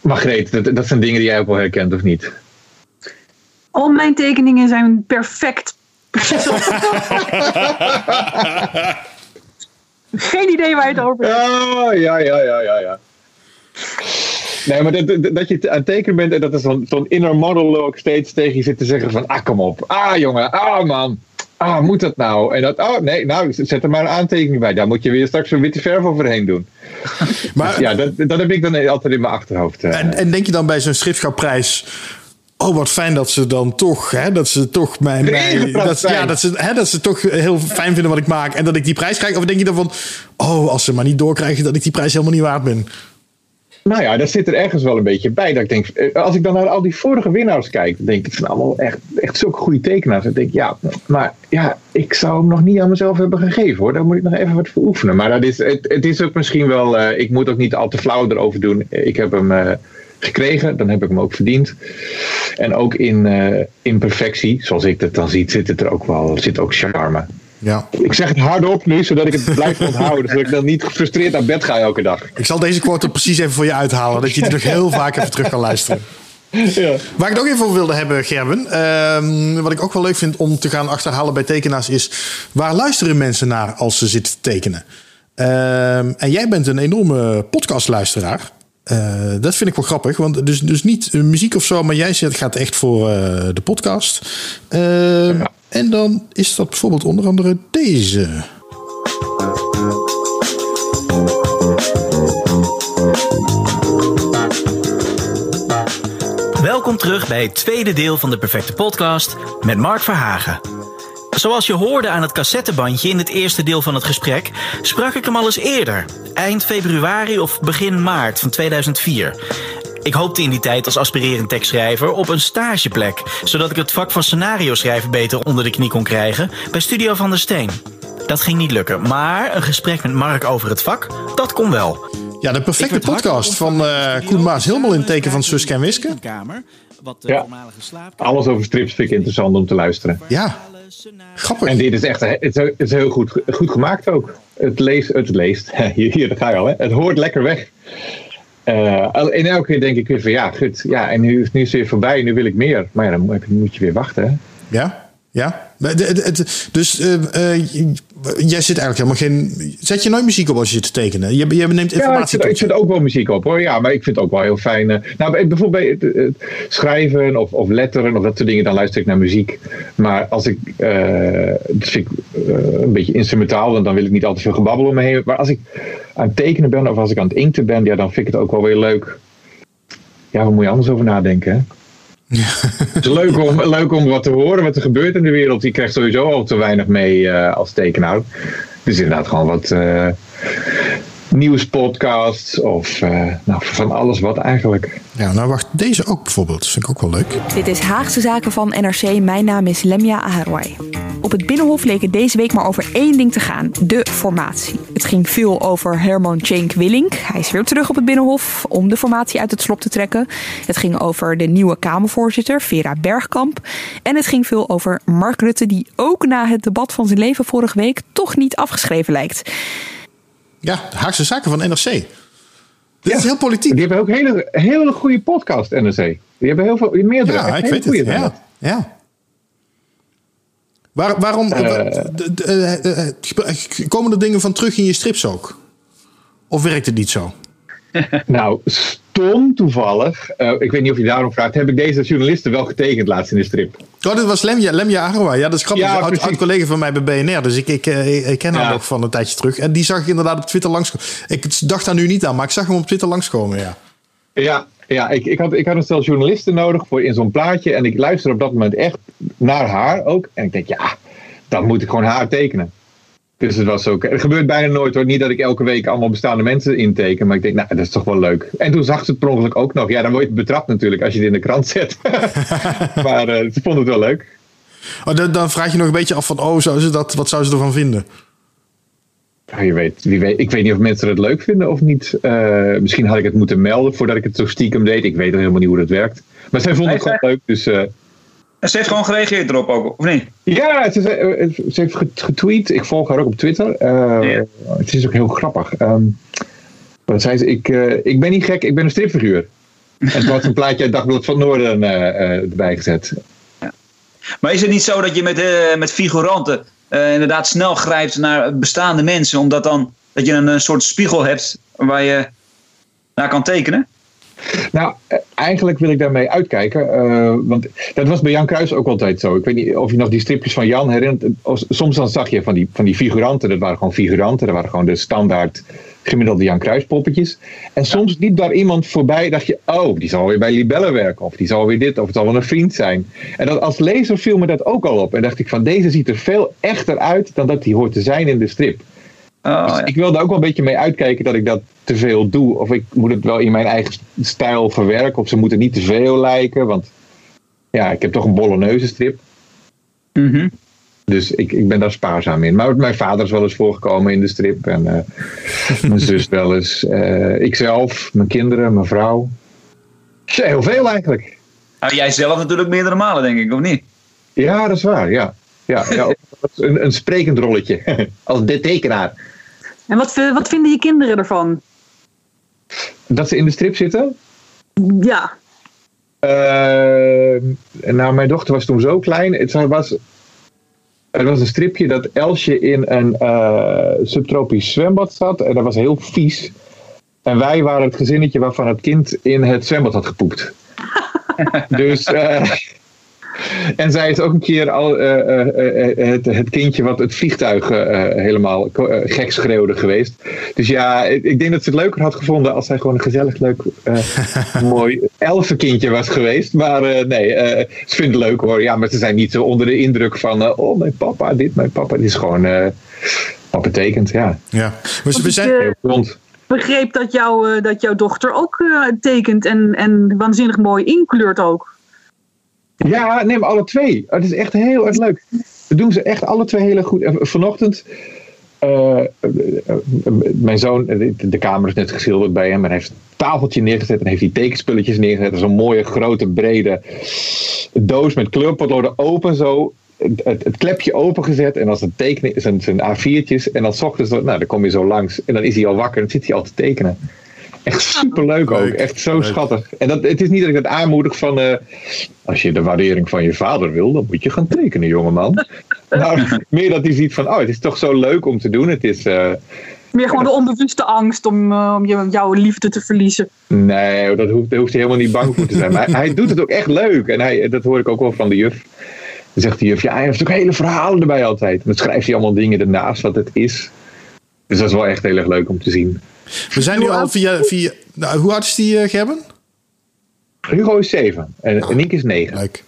Margreet, dat, dat zijn dingen die jij ook wel herkent, of niet? Al mijn tekeningen zijn perfect. Geen idee waar je het over hebt. Ja, ja, ja, ja, ja. ja. Nee, maar dat, dat, je aan het tekenen bent en dat er zo'n zo'n inner monologue steeds tegen je zit te zeggen van, ah, kom op. Ah, jongen. Ah, man. Ah, moet dat nou? En dat, oh, nee, nou, zet er maar een aantekening bij. Daar moet je weer straks een witte verf overheen doen. maar, Ja, dat, dat heb ik dan altijd in mijn achterhoofd. eh. en, en denk je dan bij zo'n schriftschapprijs... Oh, wat fijn dat ze dan toch, hè, dat ze toch mij, mij Ingepraat dat, zijn. ja, dat, ze, hè, dat ze toch heel fijn vinden wat ik maak en dat ik die prijs krijg? Of denk je dan van, oh, als ze maar niet doorkrijgen dat ik die prijs helemaal niet waard ben? Nou ja, dat zit er ergens wel een beetje bij. Dat ik denk, eh, als ik dan naar al die vorige winnaars kijk, dan denk ik, zijn allemaal echt, echt zulke goede tekenaars. Dan denk ik, ja, maar ja, ik zou hem nog niet aan mezelf hebben gegeven hoor. Daar moet ik nog even wat voor oefenen. Maar dat is, het, het is ook misschien wel, eh, ik moet ook niet al te flauw erover doen. Ik heb hem eh, gekregen, dan heb ik hem ook verdiend. En ook in eh, imperfectie, zoals ik het dan zie, zit het er ook wel, zit ook charme. Ja. Ik zeg het hardop nu, zodat ik het blijf onthouden. zodat ik dan niet gefrustreerd naar bed ga elke dag. Ik zal deze quote precies even voor je uithalen, dat je die nog heel vaak even terug kan luisteren. Ja. Waar ik het ook even over wilde hebben, Gerben. ehm, wat ik ook wel leuk vind om te gaan achterhalen bij tekenaars is... waar luisteren mensen naar als ze zitten te tekenen? Ehm, en jij bent een enorme podcastluisteraar. Eh, dat vind ik wel grappig. Want dus, dus niet muziek of zo, maar jij zegt, gaat echt voor eh, de podcast. Ehm, En dan is dat bijvoorbeeld onder andere deze. Welkom terug bij het tweede deel van de Perfecte Podcast met Mark Verhagen. Zoals je hoorde aan het cassettebandje in het eerste deel van het gesprek, sprak ik hem al eens eerder, eind februari of begin maart van 2004. Ik hoopte in die tijd als aspirerend tekstschrijver op een stageplek, zodat ik het vak van scenario schrijven beter onder de knie kon krijgen bij Studio van der Steen. Dat ging niet lukken, maar een gesprek met Mark over het vak, dat kon wel. Ja, de perfecte podcast van uh, Koen Maas helemaal in het teken van Suske en Wiske. Ja, alles over strips vind ik interessant om te luisteren. Ja, grappig. En dit is echt het is, het is heel goed, goed gemaakt ook. Het leest, het leest. Hier, hier ga je al, hè. Het hoort lekker weg. Uh, en elke keer denk ik weer van ja, goed, ja, en nu, nu is het weer voorbij, nu wil ik meer. Maar ja, dan moet je weer wachten. Hè? Ja, ja. Dus uh, uh, jij zit eigenlijk helemaal geen. Zet je nooit muziek op als je zit te tekenen? Je, je neemt informatie ja, ik, zet, ook wel muziek op hoor. Ja, maar ik vind het ook wel heel fijn. Uh, nou, bijvoorbeeld bij het, schrijven of, of letteren of dat soort dingen, dan luister ik naar muziek. Maar als ik. dat vind ik een beetje instrumentaal, dan, dan wil ik niet altijd veel gebabbel om me heen. Maar als ik aan het tekenen ben of als ik aan het inkten ben, ja, dan vind ik het ook wel weer leuk. Ja, waar moet je anders over nadenken? Hè? Het is leuk om, leuk om wat te horen wat er gebeurt in de wereld. Je krijgt sowieso al te weinig mee uh, als tekenaar. Dus inderdaad gewoon wat uh, nieuwspodcasts of uh, nou, van alles wat eigenlijk. Ja, nou wacht, deze ook bijvoorbeeld. Dat vind ik ook wel leuk. Dit is Haagse Zaken van NRC. Mijn naam is Lemja Aharwai. Op het Binnenhof leek het deze week maar over één ding te gaan: de formatie. Het ging veel over Herman Cenk Willink. Hij is weer terug op het Binnenhof om de formatie uit het slop te trekken. Het ging over de nieuwe Kamervoorzitter, Vera Bergkamp. En het ging veel over Mark Rutte, die ook na het debat van zijn leven vorige week toch niet afgeschreven lijkt. Ja, de Haagse Zaken van NRC. Dit is heel politiek. Die hebben ook hele, hele goede podcast, NRC. Die hebben heel veel, meerdere. Ja, ik weet het. Ja, ja. Waar, waarom uh, komen er dingen van terug in je strips ook? Of werkt het niet zo? nou, stom toevallig. Uh, ik weet niet of je daarom vraagt. Heb ik deze journalisten wel getekend laatst in de strip? Oh, dit was Lemja, Lemja. Ja, dat is grappig. Ja, een oud, collega van mij bij BNR. Dus ik, ik, ik, ken hem nog van een tijdje terug. En die zag ik inderdaad op Twitter langskomen. Ik dacht daar nu niet aan, maar ik zag hem op Twitter langskomen, ja. Ja, ja ik, ik, had, ik had een stel journalisten nodig voor in zo'n plaatje. En ik luisterde op dat moment echt naar haar ook. En ik denk, ja, dan moet ik gewoon haar tekenen. Dus het was ook. Het gebeurt bijna nooit hoor. Niet dat ik elke week allemaal bestaande mensen inteken. Maar ik denk, nou, dat is toch wel leuk. En toen zag ze het per ongeluk ook nog. Ja, dan word je betrapt natuurlijk als je het in de krant zet. maar uh, ze vond het wel leuk. Oh, dan, dan, vraag je nog een beetje af van, oh, zou ze dat, wat zou ze ervan vinden? Ja, je weet, wie weet, ik weet niet of mensen het leuk vinden of niet. Uh, misschien had ik het moeten melden voordat ik het zo stiekem deed. Ik weet helemaal niet hoe dat werkt. Maar zij vonden het gewoon leuk. Dus, uh, en ze heeft gewoon gereageerd erop ook, of niet? Ja, ze, ze heeft getweet. Ik volg haar ook op Twitter. Uh, Het is ook heel grappig. Um, wat zei ze? Ik, uh, ik ben niet gek, ik ben een stripfiguur. en toen had een plaatje uit Dagblad van Noorden uh, erbij gezet. Ja. Maar is het niet zo dat je met, met figuranten inderdaad snel grijpt naar bestaande mensen, omdat dan dat je een, een soort spiegel hebt waar je naar kan tekenen? Nou, eh, eigenlijk wil ik daarmee uitkijken. Uh, want dat was bij Jan Kruis ook altijd zo. Ik weet niet of je nog die stripjes van Jan herinnert. Soms dan zag je van die, van die figuranten. Dat waren gewoon figuranten. Dat waren gewoon de standaard gemiddelde Jan Kruis poppetjes. En soms liep daar iemand voorbij. Dacht je, oh, die zal weer bij Libelle werken. Of die zal weer dit. Of het zal wel een vriend zijn. En dat, als lezer viel me dat ook al op. En dacht ik van, deze ziet er veel echter uit dan dat hij hoort te zijn in de strip. Oh, dus ik wilde ook wel een beetje mee uitkijken dat ik dat te veel doe. Of ik moet het wel in mijn eigen stijl verwerken. Of ze moeten niet te veel lijken. Want ja, ik heb toch een bolognese strip. Mm Dus ik, ik ben daar spaarzaam in. Maar mijn vader is wel eens voorgekomen in de strip. En uh, mijn zus wel eens. Uh, ikzelf, mijn kinderen, mijn vrouw. Heel veel eigenlijk. Nou, jij zelf natuurlijk meerdere malen, denk ik, of niet? Ja, dat is waar, ja. Ja, ja een, een sprekend rolletje. Als de tekenaar. En wat, wat vinden je kinderen ervan? Dat ze in de strip zitten? Ja. Uh, nou, mijn dochter was toen zo klein. Het was, er was een stripje dat Elsje in een uh, subtropisch zwembad zat. En dat was heel vies. En wij waren het gezinnetje waarvan het kind in het zwembad had gepoept. dus uh, En zij is ook een keer al, eh, eh, eh, het, het kindje wat het vliegtuig eh, helemaal gek schreeuwde geweest. Dus ja, ik ik denk dat ze het leuker had gevonden als zij gewoon een gezellig, leuk, eh, mooi elfenkindje was geweest. Maar eh, nee, eh, ze vindt het leuk hoor. Ja, maar ze zijn niet zo onder de indruk van, eh, oh mijn papa, dit, mijn papa. Het is gewoon eh, wat betekent, ja. Ja. We, we zijn, Heel rond. begreep dat, jou, eh, dat jouw dochter ook eh, tekent en, en waanzinnig mooi inkleurt ook. Ja, neem alle twee. Het is echt heel erg leuk. Dat doen ze echt alle twee heel goed. En Vanochtend, eh, eh, eh, mijn zoon, eh, de, kamer is net geschilderd bij hem. En hij heeft een tafeltje neergezet en heeft die tekenspulletjes neergezet. Dat is een mooie, grote, brede doos met kleurpotloden open zo. Het, het, klepje opengezet en als het tekenen zijn, zijn A4'tjes. En dan 's ochtends, nou, dan kom je zo langs en dan is hij al wakker en dan zit hij al te tekenen. Echt superleuk ook. Leuk. Echt zo Leuk. schattig. En dat, het is niet dat ik het aanmoedig van. eh, als je de waardering van je vader wil, dan moet je gaan tekenen, jongeman. nou, meer dat hij ziet van, oh, het is toch zo leuk om te doen. Het is, eh, Meer gewoon de onbewuste angst om, eh, om je, jouw liefde te verliezen. nee, dat hoeft, daar hoeft hij helemaal niet bang voor te zijn. Maar hij, hij doet het ook echt leuk. En hij, dat hoor ik ook wel van de juf. Dan zegt de juf, ja, hij heeft ook hele verhalen erbij altijd. En dan schrijft hij allemaal dingen ernaast wat het is. Dus dat is wel echt heel erg leuk om te zien. We zijn nu al via... via nou, hoe oud is die, eh, Gerben? Hugo is zeven en, en Nienke is negen. Leuk.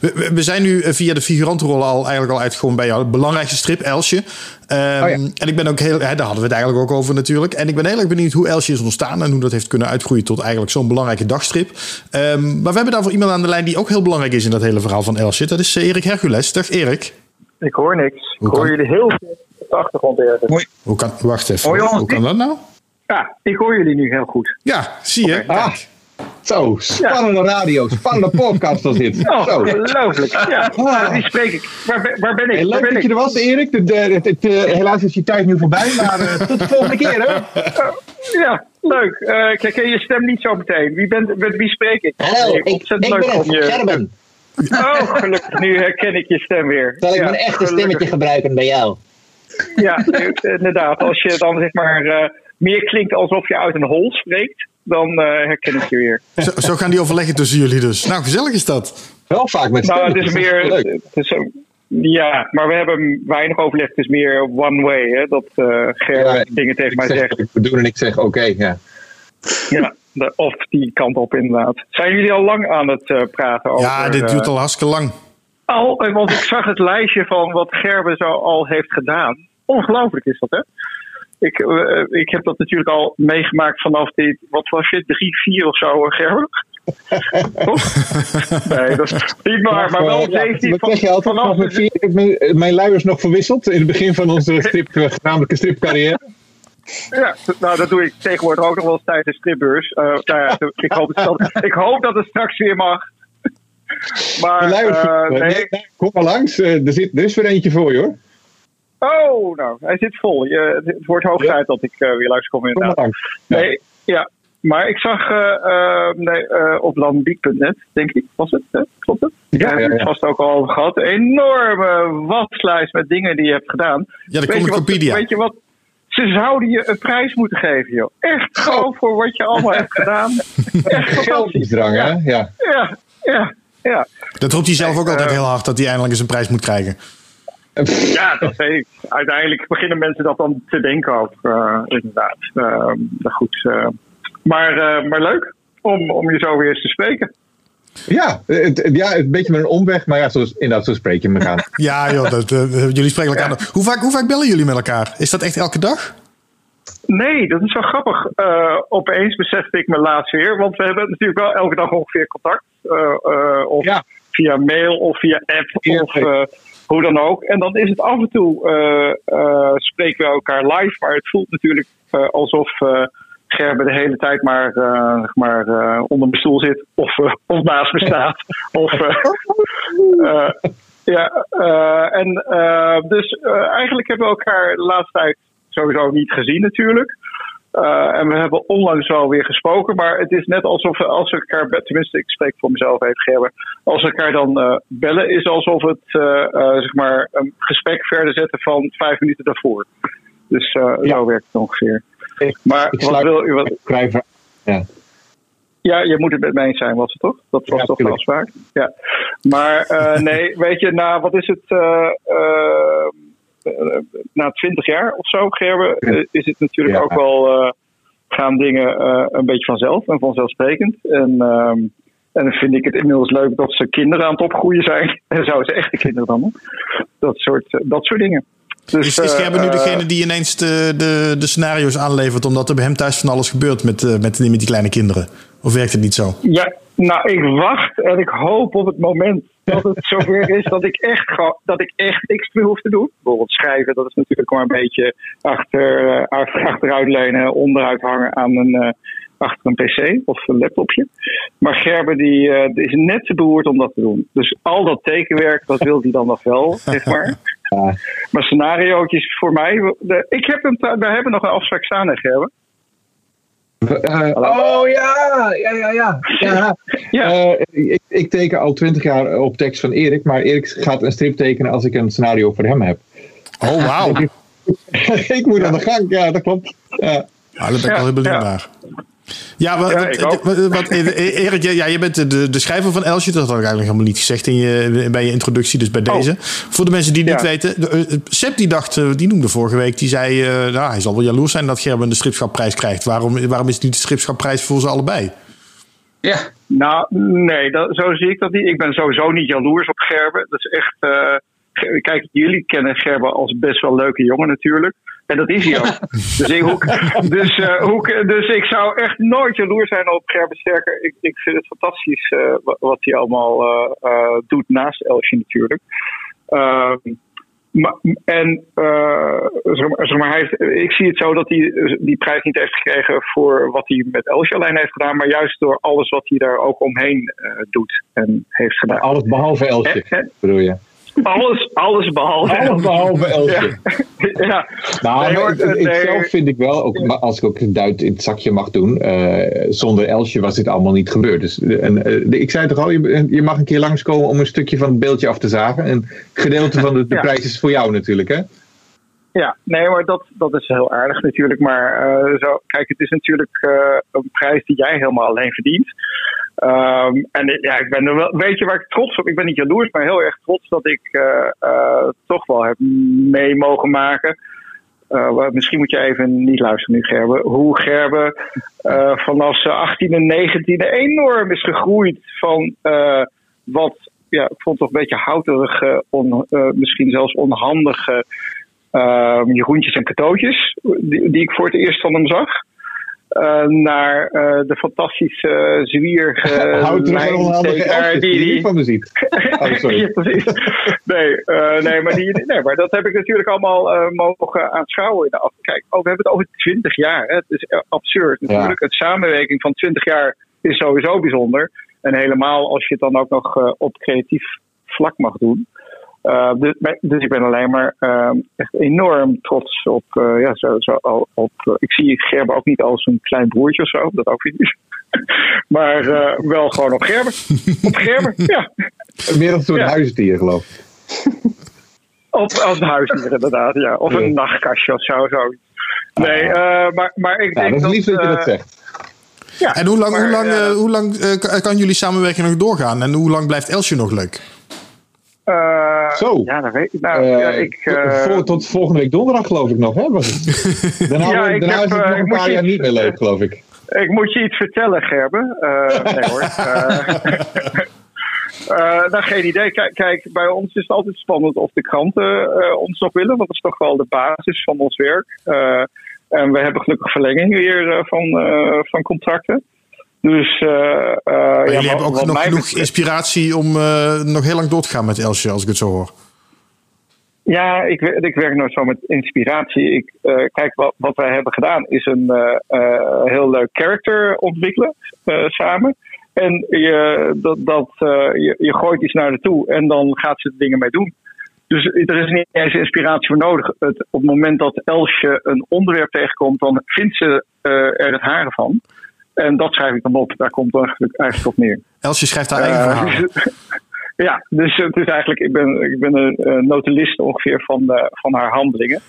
We, we- we zijn nu eh, via de figurantenrollen al eigenlijk al uitgekomen bij jou. De belangrijkste strip, Elsje. Ehm, Oh ja. En ik ben ook heel... Hè, daar hadden we het eigenlijk ook over natuurlijk. En ik ben heel erg benieuwd hoe Elsje is ontstaan... en hoe dat heeft kunnen uitgroeien tot eigenlijk zo'n belangrijke dagstrip. Ehm, maar we hebben daarvoor iemand aan de lijn die ook heel belangrijk is... in dat hele verhaal van Elsje. Dat is eh, Erik Hercules. Dag Erik. Ik hoor niks. Hoe ik hoor kan- jullie heel veel achtergrond ergens. Hoe kan... Wacht even. Hoi, hoe kan dat nou? Ja, ik hoor jullie nu heel goed. Ja, zie je. Oké. Ah, zo, spannende radio, spannende podcast was dit. Oh, Zo. ongelooflijk. Ja, Ah. die spreek ik. Waar, ben- waar ben ik? Hey, waar leuk ben dat ik? je er was, Erik. De, de, het- het, eh, helaas is je tijd nu voorbij, maar eh, tot de volgende keer, hè? Ja, leuk. Eh, ik herken je stem niet zo meteen. Wie, bent, met wie spreek ik? Hallo, ik, ik ontzettend ben leuk het, om je- Gerben. Oh, gelukkig. Nu herken ik je stem weer. Zal ik Ja, mijn echte gelukkig. stemmetje gebruiken bij jou? Ja, inderdaad. Als je dan zeg maar eh, meer klinkt alsof je uit een hol spreekt, dan eh, herken ik je weer. Zo, zo gaan die overleggen tussen jullie dus. Nou, gezellig is dat. Wel vaak met Nou, het is dat meer. Het is ja, maar we hebben weinig overleg. Het is meer one way, hè? Dat eh Ger Ja, dingen tegen mij zeg zegt. moet doen en ik zeg oké, ja. Ja, de- of die kant op, inderdaad. Zijn jullie al lang aan het eh, praten over. Ja, dit duurt al hartstikke lang. al, eh, want ik zag het lijstje van wat Gerben zo al heeft gedaan. Ongelooflijk is dat, hè? Ik, eh, ik heb dat natuurlijk al meegemaakt vanaf dit, wat was je, drie, vier of zo? Toch? Nee, dat is niet waar, maar wel Eh, ja, 17 dat van, je altijd vanaf vier- ik mijn, mijn luiers nog verwisseld in het begin van onze strip, eh, gezamenlijke stripcarrière. Ja, nou dat doe ik tegenwoordig ook nog wel eens tijdens de stripbeurs. Eh, nou ja, ik, hoop dat, ik hoop dat het straks weer mag. Maar nee, nee, kom maar langs, er, zit, er is weer eentje voor je hoor. Oh, nou, hij zit vol. Je, het wordt hoog Ja. tijd dat ik eh, weer langskom Kom maar inderdaad. langs. Ja. Nee, ja. Maar ik zag eh, eh, nee, op landbiek.net, denk ik, was het? Hè? Klopt het? Ja, Daar ja, hebben we ja. het vast ook al over gehad. Een enorme waslijst met dingen die je hebt gedaan. Ja, de Comicopedia. weet je wat? Ze zouden je een prijs moeten geven, joh. Echt gewoon voor wat je allemaal hebt gedaan. Echt fantastisch. Geldingsdrang, hè? Ja. Ja, ja, ja. Dat roept hij zelf ook altijd heel hard, dat hij eindelijk eens een prijs moet krijgen. Ja, dat weet ik. Uiteindelijk beginnen mensen dat dan te denken ook, eh, inderdaad. Maar goed. eh, maar, eh, maar leuk om, om je zo weer eens te spreken. Ja, het, het- ja, een beetje met een omweg, maar ja, zo, inderdaad, zo spreek je elkaar. Ja, joh, dat, jullie spreken elkaar. Hoe, vaak, hoe vaak bellen jullie met elkaar? Is dat echt elke dag? Nee, dat is wel grappig. Eh, opeens besefte ik me laatst weer. Want we hebben natuurlijk wel elke dag ongeveer contact. Eh, eh, of Ja. via mail of via app Ja, of eh, hoe dan ook. En dan is het af en toe eh, eh, spreken we elkaar live. Maar het voelt natuurlijk eh, alsof Gerben de hele tijd maar, maar onder mijn stoel zit. Of, eh, of naast me staat. of, ja, en dus eigenlijk hebben we elkaar de laatste tijd sowieso niet gezien natuurlijk. Eh, en we hebben onlangs wel weer gesproken, maar het is net alsof we, als we elkaar, tenminste ik spreek voor mezelf even Gerber, als we elkaar dan eh, bellen is alsof het eh, zeg maar een gesprek verder zetten van vijf minuten daarvoor. Dus Ja. zo werkt het ongeveer. Ik- Maar ik wat wil u? Wat, ja. ja, je moet het met mij eens zijn, was het toch? Dat was Ja, toch de afspraak? Ja. Maar nee, weet je, na wat is het? eh, na twintig jaar of zo, Gerben, eh, is het natuurlijk Ja. ook wel. eh, gaan dingen eh, een beetje vanzelf en vanzelfsprekend. En, ehm, en dan vind ik het inmiddels leuk dat ze kinderen aan het opgroeien zijn. En zouden ze echte kinderen dan? Dat soort, eh, dat soort dingen. Dus, Is, is eh, Gerben nu eh, degene die ineens de, de, de scenario's aanlevert... omdat er bij hem thuis van alles gebeurt met, eh, met, die- met die kleine kinderen? Of werkt het niet zo? Ja, nou, ik wacht en ik hoop op het moment dat het zover is dat ik echt, dat ik echt niks meer hoef te doen. Bijvoorbeeld schrijven, dat is natuurlijk maar een beetje achter, eh, achter- achteruit lenen, onderuit hangen aan een, eh, achter een pc of een laptopje. Maar Gerben die, eh, die is net te beroerd om dat te doen. Dus al dat tekenwerk, dat wil hij dan nog wel, zeg maar. Maar scenariootjes voor mij, ik heb hem, we hebben nog een afspraak staan, Gerben. Eh, oh ja, ja, ja, ja. ja. Eh, ik, ik teken al twintig jaar op tekst van Erik, maar Erik gaat een strip tekenen als ik een scenario voor hem heb. Oh, wauw. ik moet aan de gang, ja, dat klopt. Ja. Ah, dat ben ik wel heel benieuwd naar. Ja, wat, Ja, eh, Erik, ja, ja, je bent de, de schrijver van Elsje. Dat had ik eigenlijk helemaal niet gezegd in je, bij je introductie, dus bij deze. Voor de mensen die het Oh. Ja. niet weten. de, eh, Sepp die dacht, eh, die noemde vorige week, die zei... eh, nou, hij zal wel jaloers zijn dat Gerben de stripschapprijs krijgt. Waarom, waarom is het niet de stripschapprijs voor ze allebei? Ja, Nou, nee, dat, zo zie ik dat niet. Ik ben sowieso niet jaloers op Gerben. Dat is echt. eh, kijk, jullie kennen Gerben als best wel leuke jongen natuurlijk. En dat is hij ook. dus, ik, dus, eh, dus ik zou echt nooit jaloers zijn op Gerben. Sterker, ik, ik vind het fantastisch eh, wa- wat hij allemaal eh, doet naast Elsje natuurlijk. Ehm, maar, en zeg maar, zeg maar, hij heeft, ik zie het zo dat hij die prijs niet heeft gekregen voor wat hij met Elsje alleen heeft gedaan, maar juist door alles wat hij daar ook omheen doet en heeft gedaan. Alles behalve Elsje, bedoel je? Alles, alles behalve. Alles behalve Elsje. Ja. ja. Nou, Nee, hoor, ik zelf vind ik wel, ook, als ik ook een duit in het zakje mag doen, eh, zonder Elsje was dit allemaal niet gebeurd. Dus, eh, en, eh, ik zei toch al, je, je mag een keer langskomen om een stukje van het beeldje af te zagen. Een gedeelte van de, de Ja. prijs is voor jou natuurlijk, hè? Ja, nee, maar dat, dat is heel aardig natuurlijk. Maar zo, kijk, het is natuurlijk een prijs die jij helemaal alleen verdient. Ehm, en ja, ik ben er wel, weet je waar ik trots op? Ik ben niet jaloers, maar heel erg trots dat ik eh, eh, toch wel heb mee mogen maken. Eh, misschien moet je even niet luisteren nu, Gerben. Hoe Gerben vanaf zijn 18 en 19 enorm is gegroeid van wat, ja, ik vond toch een beetje houterige, misschien zelfs onhandige ehm Jeroentjes en die, die ik voor het eerst van hem zag. Eh, naar eh, de fantastische zwierige onhandige lijntekenaar Elsje, die niet van me ziet. Oh, sorry. ja. Nee, eh, nee, maar die, nee, maar dat heb ik natuurlijk allemaal eh, mogen aanschouwen. in de af- Kijk, oh, we hebben het over 20 jaar. Hè. Het is eh, absurd. Natuurlijk, het samenwerking van 20 jaar is sowieso bijzonder. En helemaal als je het dan ook nog eh, op creatief vlak mag doen. Uh, dus, dus, ik ben alleen maar uh, echt enorm trots op. Uh, ja, zo, zo, op uh, ik zie Gerben ook niet als een klein broertje of zo, dat ook niet. maar uh, wel gewoon op Gerben. op Gerben, ja. Meer als een soort ja. huisdier, geloof ik. Op, als een huisdier, inderdaad, ja. Of ja. een nachtkastje of zo. zo. Nee, uh, maar, maar ik ja, denk dat is lief dat, uh, je dat zegt. Ja, en hoe lang, maar, hoe lang, uh, hoe lang uh, kan jullie samenwerking nog doorgaan? En hoe lang blijft Elsje nog leuk? Uh, Zo. Ja, dat weet ik. Nou, ja, ik Voor, tot volgende week donderdag, geloof ik nog. Hè? Was het? Daarna, ja, ik daarna heb, is het nog een paar jaar niet meer leuk, geloof ik. Ik moet je iets vertellen, Gerben. nee hoor. Uh, nou, geen idee. Kijk, kijk, bij ons is het altijd spannend of de kranten uh, ons nog willen. Want dat is toch wel de basis van ons werk. Uh, en we hebben gelukkig verlenging weer van, van contracten. Dus, maar ja, jullie hebben ook nog genoeg inspiratie om nog heel lang door te gaan met Elsje, als ik het zo hoor. Ja, ik, ik werk nou zo met inspiratie. Ik, kijk, wat, wat wij hebben gedaan is een heel leuk character ontwikkelen samen. En je, dat, dat, uh, je, je gooit iets naar haar toe en dan gaat ze er dingen mee doen. Dus er is niet eens inspiratie voor nodig. Het, op het moment dat Elsje een onderwerp tegenkomt, dan vindt ze uh, er het haren van. En dat schrijf ik dan op. Daar komt eigenlijk, eigenlijk op neer. Elsje schrijft haar eigen verhaal. Uh, ja, dus het is eigenlijk, ik ben, ik ben een notulist ongeveer van, de, van haar handelingen.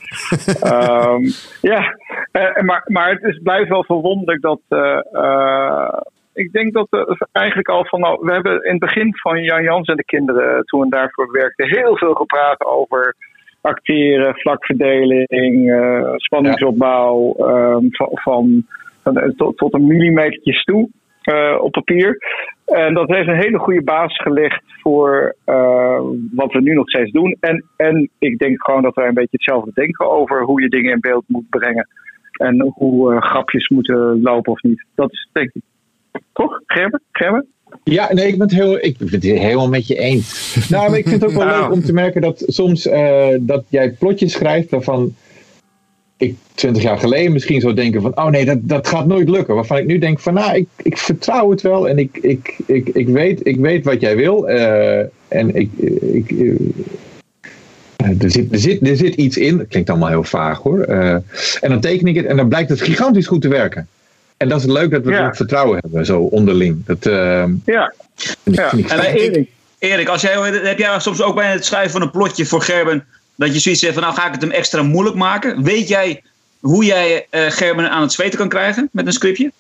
um, ja, uh, maar, maar het is, blijft wel verwonderlijk dat, uh, ik denk dat we eigenlijk al van. Nou, we hebben in het begin van Jan Jans en de kinderen, toen we daarvoor werkten, heel veel gepraat over acteren, vlakverdeling, eh, spanningsopbouw, ehm, van, van, van- eh, tot, tot een millimetertjes toe eh, op papier. En dat heeft een hele goede basis gelegd voor eh, wat we nu nog steeds doen. En, en ik denk gewoon dat wij een beetje hetzelfde denken over hoe je dingen in beeld moet brengen. En hoe eh, grapjes moeten lopen of niet. Dat is denk ik. Toch, Gerben? Gerben? Ja, nee, ik ben het, heel, ik ben het helemaal met je eens. Nou, maar ik vind het ook wel Nou. leuk om te merken dat soms eh, dat jij plotjes schrijft waarvan ik twintig jaar geleden misschien zou denken van, oh nee, dat, dat gaat nooit lukken. Waarvan ik nu denk van, nou, ik, ik vertrouw het wel en ik, ik, ik, ik, weet, ik weet wat jij wil. eh, en ik, ik, eh, er, zit, er, zit, er zit iets in, dat klinkt allemaal heel vaag hoor. Eh, en dan teken ik het en dan blijkt het gigantisch goed te werken. En dat is leuk dat we Ja. vertrouwen hebben, zo onderling. Dat, eh, Ja. vind ik- Ja. vind ik En eh, Erik, Erik als jij, heb jij soms ook bij het schrijven van een plotje voor Gerben dat je zoiets zegt van nou ga ik het hem extra moeilijk maken? Weet jij hoe jij eh, Gerben aan het zweten kan krijgen met een scriptje?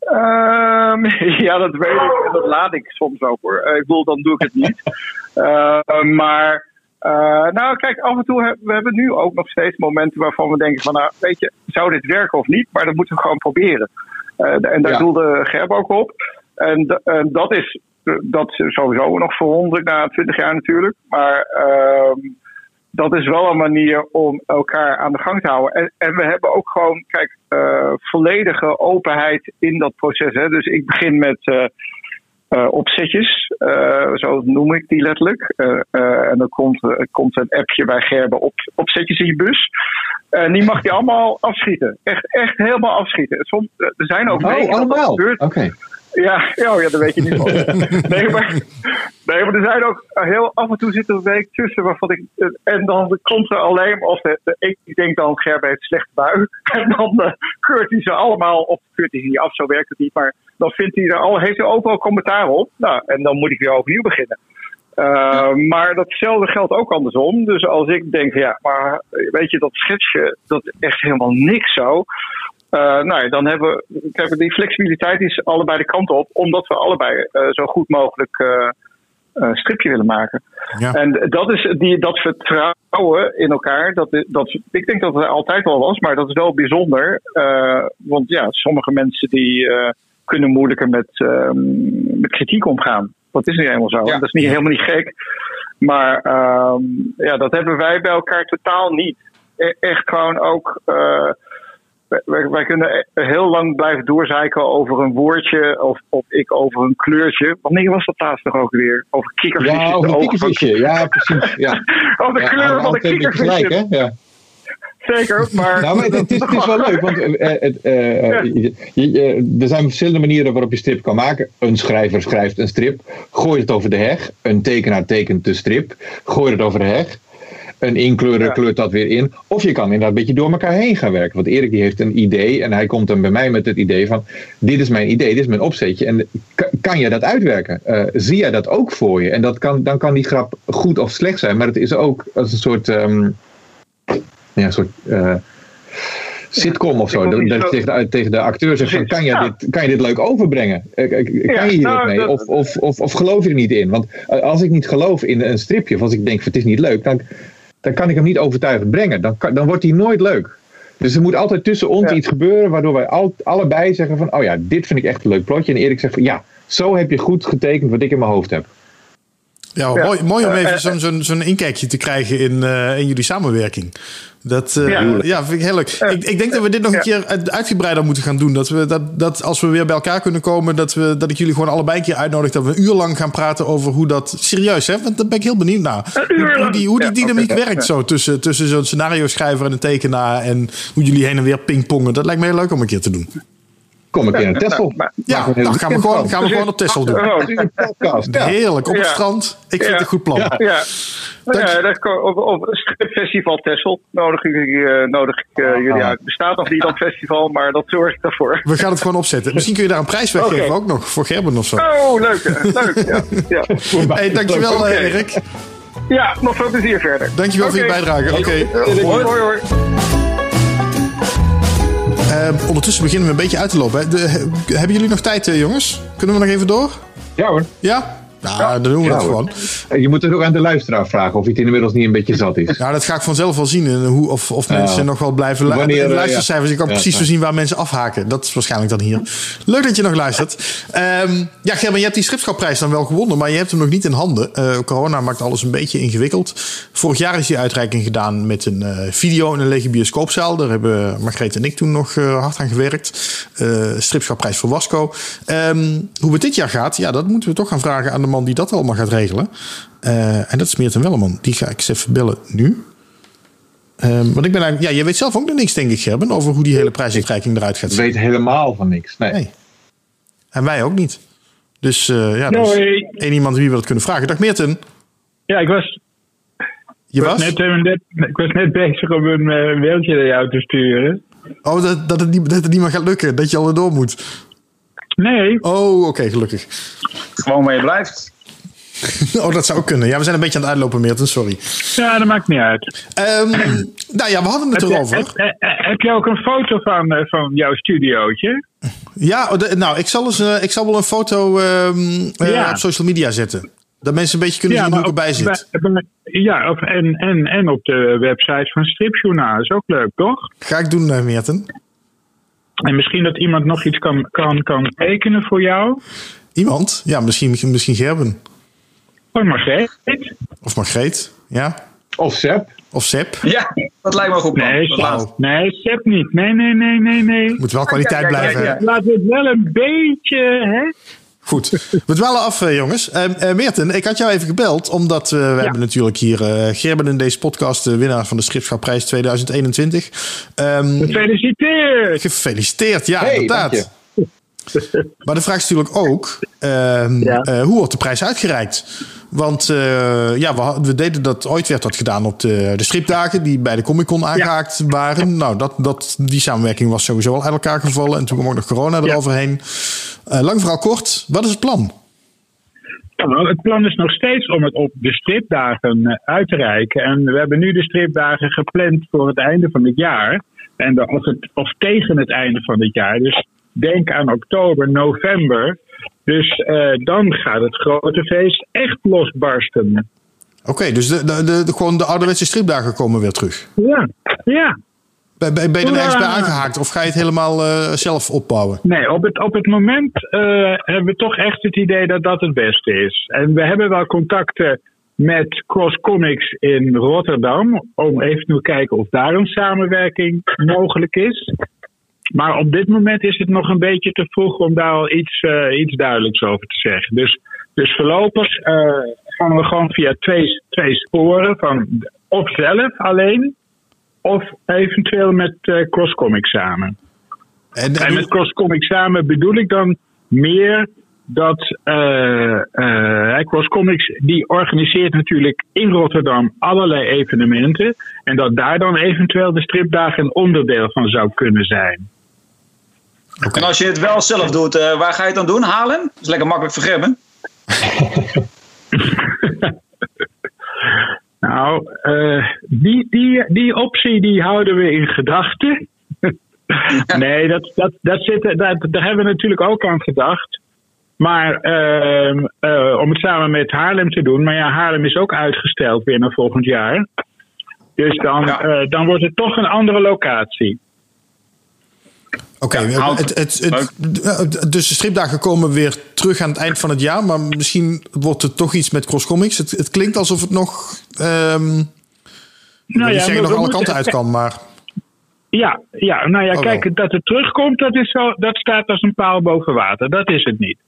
Ehm, ja, dat weet ik. Dat laat ik soms ook hoor. Eh, ik bedoel, dan doe ik het niet. Eh, maar, eh, nou kijk, af en toe hebben we hebben nu ook nog steeds momenten waarvan we denken van, nou, weet je, zou dit werken of niet? Maar dat moeten we gewoon proberen. Eh, en daar Ja. doelde Gerb ook op. En, en dat is, dat is sowieso nog verwonderlijk na 20 jaar natuurlijk. Maar ehm, dat is wel een manier om elkaar aan de gang te houden. En, en we hebben ook gewoon, kijk, eh, volledige openheid in dat proces. Hè. Dus ik begin met eh, eh, opzetjes, zo noem ik die letterlijk. En dan komt, komt een appje bij Gerben op, opzetjes in je bus. En die mag je allemaal afschieten. Echt, echt helemaal afschieten. Soms, er zijn ook Oh, allemaal? Oké. Ja, ja, oh ja, dat weet je niet van. Nee maar, nee, maar er zijn ook heel af en toe zit er een week tussen waarvan ik. En dan komt er alleen. Of de, de, ik denk dan, Gerben heeft slechte bui. En dan eh, keurt hij ze allemaal op. Keurt hij ze niet af, zo werkt het niet. Maar dan vindt hij er al, heeft hij overal commentaar op. Nou, en dan moet ik weer overnieuw beginnen. Uh, maar datzelfde geldt ook andersom. Dus als ik denk, ja, maar weet je, dat schetsje, dat is echt helemaal niks zo. Uh, nou, dan hebben we, kijk, die flexibiliteit is allebei de kant op, omdat we allebei uh, zo goed mogelijk uh, stripje willen maken. Ja. En dat is die, dat vertrouwen in elkaar, dat, dat, ik denk dat het altijd al was, maar dat is wel bijzonder. Want ja, sommige mensen die kunnen moeilijker met, met kritiek omgaan. Dat is niet helemaal zo. Ja. Dat is niet, helemaal niet gek. Maar um, ja, dat hebben wij bij elkaar totaal niet. E echt gewoon ook. Wij, wij, kunnen heel lang blijven doorzeiken over een woordje of, of ik over een kleurtje. Wanneer was dat laatst nog ook weer? Over kikkervisje. Ja, over een kikkervisje. Ja, precies. Ja. over de ja, kleur van de kikkervisje. Gelijk, hè? Ja. Zeker, maar... Nou, maar het, het, is, het is wel leuk, want uh, uh, ja. je, je, er zijn verschillende manieren waarop je strip kan maken. Een schrijver schrijft een strip, gooit het over de heg. Een tekenaar tekent de strip, gooit het over de heg. Een inkleurer ja. kleurt dat weer in. Of je kan inderdaad een beetje door elkaar heen gaan werken. Want Erik die heeft een idee en hij komt dan bij mij met het idee van... dit is mijn idee, dit is mijn opzetje. En kan je dat uitwerken? Uh, zie jij dat ook voor je? En dat kan, dan kan die grap goed of slecht zijn. Maar het is ook als een soort... Um, ja, een soort uh, sitcom of zo. Dat, dat je tegen de, tegen de acteur zegt: van, kan, je ja. dit, kan je dit leuk overbrengen? Kan ja, je hier nou, mee? Dat... Of, of, of, of geloof je er niet in? Want als ik niet geloof in een stripje, of als ik denk: het is niet leuk, dan, dan kan ik hem niet overtuigend brengen. Dan, kan, dan wordt hij nooit leuk. Dus er moet altijd tussen ons ja. iets gebeuren waardoor wij al, allebei zeggen: van, Oh ja, dit vind ik echt een leuk plotje. En Erik zegt: van, Ja, zo heb je goed getekend wat ik in mijn hoofd heb. Ja, ja. Mooi, mooi om even zo'n zo'n zo'n inkijkje te krijgen in, uh, in jullie samenwerking. Dat uh, ja. ja, vind ik heel leuk. Ik, ik denk dat we dit nog een keer uitgebreider moeten gaan doen. Dat, we, dat, dat als we weer bij elkaar kunnen komen, dat, we, dat ik jullie gewoon allebei een keer uitnodig. Dat we een uur lang gaan praten over hoe dat. Serieus, hè? Want daar ben ik heel benieuwd naar. Hoe, hoe die, hoe die dynamiek okay, werkt zo tussen, tussen zo'n scenario schrijver en een tekenaar. En hoe jullie heen en weer pingpongen. Dat lijkt me heel leuk om een keer te doen. Kom ik in een Texel. Ja, dan gaan we gewoon, gaan we gewoon op Texel doen. Heerlijk, op het strand. Ik vind het een goed plan. Ja, op, op Festival Texel nodig ik, uh, nodig ik uh, jullie uit. Bestaat nog niet dat festival, maar dat zorg ik daarvoor. We gaan het gewoon opzetten. Misschien kun je daar een prijs weggeven okay. ook nog, voor Gerben of zo. Oh, leuk. leuk ja. ja. Hey, dankjewel okay. Erik. Ja, nog veel plezier verder. Dankjewel okay. voor je bijdrage. Oké. Hoi, hoi. Uh, Eh, ondertussen beginnen we een beetje uit te lopen. hè. De- he- hebben jullie nog tijd, eh, jongens? Kunnen we nog even door? Ja hoor. Ja? Nou, dan doen we Ja, dat hoor. Eh, Je moet het ook aan de luisteraar vragen of hij het inmiddels niet een beetje zat is. Ja, dat ga ik vanzelf wel zien. eh, Hoe, of of Ja. mensen nog wel blijven lu- Wanneer, de eh, luistercijfers. Ik kan ja. precies Ja. zo zien waar mensen afhaken. Dat is waarschijnlijk dan hier. Leuk dat je nog luistert. Ehm, ja, Gerben, je hebt die schipschapprijs dan wel gewonnen, maar je hebt hem nog niet in handen. Eh, corona maakt alles een beetje ingewikkeld. Vorig jaar is die uitreiking gedaan met een eh, video in een lege bioscoopzaal. Daar hebben Margreet en ik toen nog eh, hard aan gewerkt. Eh stripschapprijs voor Wasco. Ehm, hoe het dit jaar gaat, ja, dat moeten we toch gaan vragen aan de man die dat allemaal gaat regelen. Eh, en dat is Meerten Welleman. Die ga ik eens even bellen nu. Ehm, want ik ben eigenlijk, ja, je weet zelf ook nog niks, denk ik, Gerben, over hoe die hele prijsuitreiking eruit gaat Ik weet helemaal van niks. Nee. Nee. En wij ook niet. Dus eh, ja, is Hoi. één iemand wie we dat kunnen vragen. Dag Meerten. Ja, ik was, Je ik was, was? net, net, ik was net bezig om een eh, mailtje naar jou te sturen. Oh, dat, dat, het niet, dat het niet meer gaat lukken. Dat je al door moet. Nee. Oh, oké, gelukkig. Gewoon waar je blijft. Oh, dat zou ook kunnen. Ja, we zijn een beetje aan het uitlopen, Meerten. Sorry. Ja, dat maakt niet uit. Ehm, nou ja, we hadden het Heb erover. Heb, heb- heb je ook een foto van, eh, van jouw studiootje? Ja, oh, nou, ik zal, eens, eh, ik zal wel een foto ehm, eh, Ja. op social media zetten. Dat mensen een beetje kunnen zien hoe ik erbij op- zit. Ja, of, en, en, en op de website van Stripjournaal. is ook leuk, toch? Ga ik doen, eh, Meerten. En misschien dat iemand nog iets kan, kan, kan tekenen voor jou. Iemand? Ja, misschien, misschien Gerben. Oh, Margreet? Of Margreet. Ja. Of Seb. Of Seb. Ja, dat lijkt me goed. Nee, Seb, nee, Seb niet. Nee, nee, nee, nee, nee. Moet wel kwaliteit Ja, ja, ja, blijven. Laten we het wel een beetje, hè? Goed. We dwalen af, eh, jongens. Eh, Meerten, ik had jou even gebeld, omdat eh, we hebben natuurlijk hier eh, Gerben in deze podcast, de winnaar van de Schriftschaprijs 2021. Ehm, Gefeliciteerd! gefeliciteerd, ja, Hey, inderdaad. Maar de vraag is natuurlijk ook, ehm, Ja. eh, hoe wordt de prijs uitgereikt? Want eh, ja, we, deden dat, ooit werd dat gedaan op de, de stripdagen die bij de Comic Con aangehaakt waren. Nou, dat, dat, die samenwerking was sowieso al uit elkaar gevallen. En toen kwam ook nog corona eroverheen. Eh, lang verhaal kort, wat is het plan? Nou, het plan is nog steeds om het op de stripdagen eh, uit te reiken. En we hebben nu de stripdagen gepland voor het einde van het jaar. En de- of, het, of tegen het einde van het jaar. Dus denk aan oktober, november. Dus eh, dan gaat het grote feest echt losbarsten. Oké, dus de, de, de, gewoon de ouderwetse stripdagen komen weer terug. Ja, ja. Ben, ben ben je er ergens bij aangehaakt of ga je het helemaal eh, zelf opbouwen? Nee, op het, op het moment eh, hebben we toch echt het idee dat dat het beste is. En we hebben wel contacten met Cross Comics in Rotterdam. Om even te kijken of daar een samenwerking mogelijk is. Maar op dit moment is het nog een beetje te vroeg om daar al iets, eh, iets duidelijks over te zeggen. Dus, dus voorlopig eh, gaan we gewoon via twee, twee sporen. Van of zelf alleen. Of eventueel met eh, Cross Comics samen. En, En met Cross Comics samen bedoel ik dan meer dat eh eh, Cross Comics die organiseert natuurlijk in Rotterdam allerlei evenementen. En dat daar dan eventueel de stripdagen een onderdeel van zou kunnen zijn. En als je het wel zelf doet, eh, waar ga je het dan doen? Haarlem? Dat is lekker makkelijk vergrebben. Nou, eh, die, die, die optie die houden we in gedachten. nee, dat, dat, dat zit, dat, daar hebben we natuurlijk ook aan gedacht. Maar ehm, eh, om het samen met Haarlem te doen. Maar ja, Haarlem is ook uitgesteld weer naar volgend jaar. Dus dan, Ja. eh, dan wordt het toch een andere locatie. Oké, dus de stripdagen komen weer terug aan het eind van het jaar. Maar misschien wordt het toch iets met Cross Comics. Het, het klinkt alsof het nog... ik wil niet zeggen nog alle kanten uit kan, maar... Ja, ja, nou ja, Oh, kijk, dat het terugkomt, dat, is zo, dat staat als een paal boven water. Dat is het niet.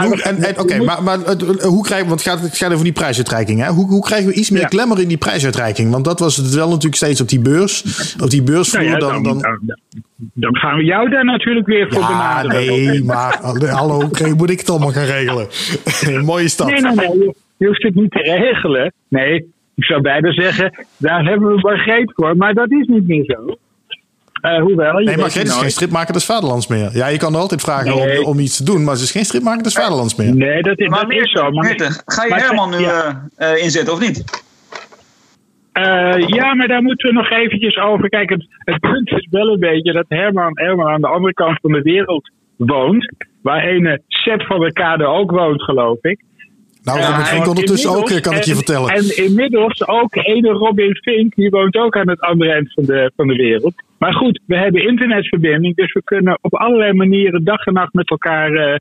Hoe, we- en, en, we maar, maar het- hoe krijgen want het gaat, het gaat over die prijsuitreiking. Hè? Hoe, hoe krijgen we iets meer Ja. glamour in die prijsuitreiking? Want dat was het wel natuurlijk steeds op die beurs. Op die beursvloer Nou ja, dan... dan, dan, dan gaan we jou daar natuurlijk weer voor ja, benaderen. nee, maar hallo, moet ik het allemaal gaan regelen? Mooie stad. Nee, nee, nee. Je, hoeft het niet te regelen. Nee, ik zou bijna zeggen, daar hebben we Margreet voor. Maar dat is niet meer zo. Eh, hoewel, je Nee, maar Gret is nooit. geen stripmaker des vaderlands meer. Ja, je kan er altijd vragen Nee. om, om iets te doen, maar ze is geen stripmaker des vaderlands meer. Nee, dat is, Maar dat is zo. Maar, Meerte, ga je maar- Herman nu ja. eh, eh, inzetten of niet? Eh, ja, maar daar moeten we nog eventjes over. Kijk, het, het punt is wel een beetje dat Herman, Herman aan de andere kant van de wereld woont. Waar ene Sepp van der Kade ook woont, geloof ik. Nou, Ja, hij Vink ondertussen ook, kan ik je en- vertellen. En inmiddels ook ene Robin Fink, die woont ook aan het andere eind van de, van de wereld. Maar goed, we hebben internetverbinding, dus we kunnen op allerlei manieren dag en nacht met elkaar eh,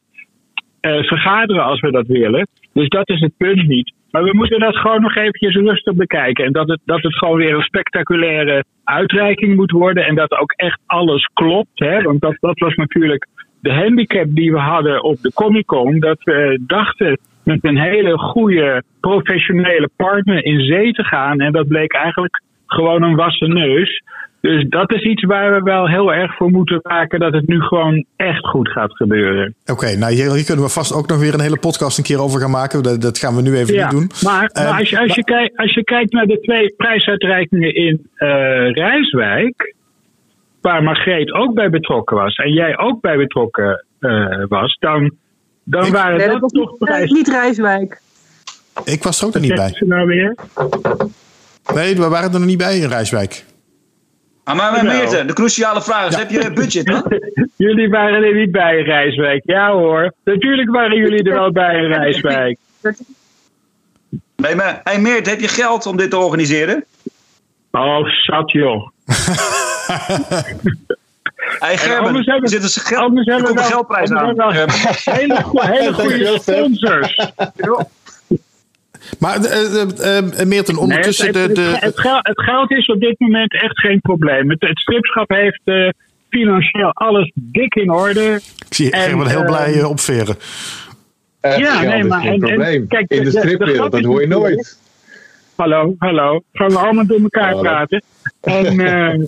eh, vergaderen als we dat willen. Dus dat is het punt niet. Maar we moeten dat gewoon nog eventjes rustig bekijken. En dat het, dat het gewoon weer een spectaculaire uitreiking moet worden. En dat ook echt alles klopt. Hè? Want dat, dat was natuurlijk de handicap die we hadden op de Comic Con. Dat we dachten met een hele goede professionele partner in zee te gaan. En dat bleek eigenlijk gewoon een wassen neus. Dus dat is iets waar we wel heel erg voor moeten waken dat het nu gewoon echt goed gaat gebeuren. Oké, nou hier, hier kunnen we vast ook nog weer een hele podcast een keer over gaan maken. Dat, dat gaan we nu even Ja, niet doen. maar, maar Ehm, als, je, als, je kijkt, als je kijkt naar de twee prijsuitreikingen in eh, Rijswijk, waar Margreet ook bij betrokken was en jij ook bij betrokken eh, was, dan, dan waren Nee, dat, toch niet, prijzen. niet Rijswijk. Ik was er ook nog niet bij. Nou weer? Nee, we waren er nog niet bij in Rijswijk. Ah, maar. Meerte, de cruciale vraag is: heb je budget? Jullie waren er niet bij in Rijswijk. Ja hoor, natuurlijk waren jullie er wel bij in Rijswijk. Nee, maar hey Meert, heb je geld om dit te organiseren? Oh, zat joh. Hey Gerben, anders hebben- er zit een geld, anders er hebben komt we een wel- geldprijs anders aan. hebben we Gerben. Hele, go- hele goede sponsors. Maar eh, eh, eh, Meerten, ondertussen Nee, het, de... het, de het, geld, het geld is op dit moment echt geen probleem. Het, het stripschap heeft financieel alles dik in orde. ik zie en, Gerben heel blij eh, opveren. Ja, geld nee, is maar- geen en- en kijk, in de stripwereld, dat hoor je nooit. Hallo, hallo. Gaan we allemaal door elkaar Hallo. praten. En eh,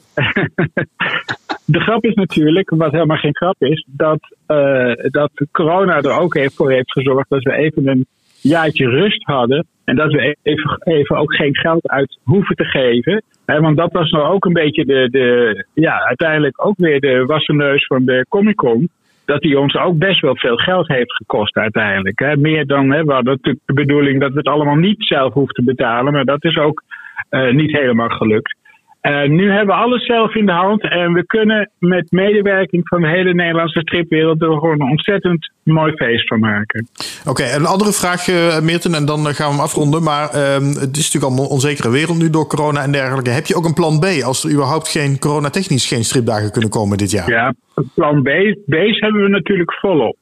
de grap is natuurlijk, wat helemaal geen grap is, dat, eh, dat corona er ook heeft voor heeft gezorgd dat we even een jaartje rust hadden. En dat we even, even ook geen geld uit hoeven te geven. Want dat was nou ook een beetje de, de, ja, uiteindelijk ook weer de wassenneus van de Comic Con. Dat die ons ook best wel veel geld heeft gekost uiteindelijk. Meer dan, hè, we hadden natuurlijk de bedoeling dat we het allemaal niet zelf hoeven te betalen. Maar dat is ook eh, niet helemaal gelukt. Eh, nu hebben we alles zelf in de hand en we kunnen met medewerking van de hele Nederlandse stripwereld er gewoon een ontzettend mooi feest van maken. Oké, een andere vraag, eh Meerten, en dan eh, gaan we hem afronden. Maar ehm, het is natuurlijk allemaal een onzekere wereld nu door corona en dergelijke. Heb je ook een plan B als er überhaupt geen coronatechnisch geen stripdagen kunnen komen dit jaar? Ja, plan B, B's hebben we natuurlijk volop.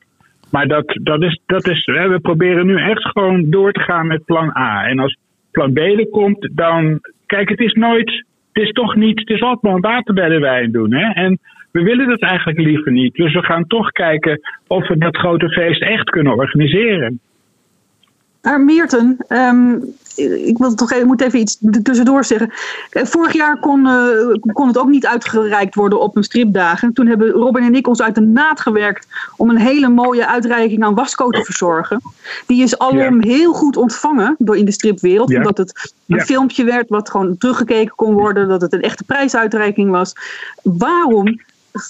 Maar dat, dat is, dat is, we proberen nu echt gewoon door te gaan met plan A. En als plan B er komt, dan. Kijk, het is nooit. Het is toch niet. Het is altijd maar water bij de wijn doen. Hè? En we willen dat eigenlijk liever niet. Dus we gaan toch kijken of we dat grote feest echt kunnen organiseren. Maar Meerten, ehm, ik wil toch even, moet even iets tussendoor zeggen. Eh, Vorig jaar kon, eh, kon het ook niet uitgereikt worden op een stripdagen. Toen hebben Robin en ik ons uit de naad gewerkt om een hele mooie uitreiking aan Wasco te verzorgen. Die is alom heel goed ontvangen door in de stripwereld. Omdat het een filmpje werd wat gewoon teruggekeken kon worden. Dat het een echte prijsuitreiking was. Waarom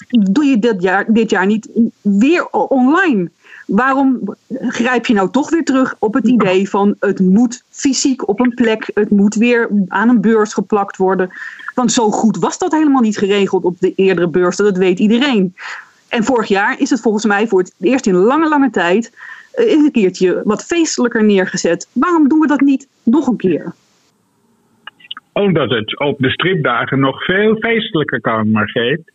doe je dit jaar, dit jaar niet weer online? Waarom grijp je nou toch weer terug op het idee van het moet fysiek op een plek, het moet weer aan een beurs geplakt worden? Want zo goed was dat helemaal niet geregeld op de eerdere beurs, dat weet iedereen. En vorig jaar is het volgens mij voor het eerst in lange, lange tijd eh, een keertje wat feestelijker neergezet. Waarom doen we dat niet nog een keer? Omdat het op de stripdagen nog veel feestelijker kan, Margreet.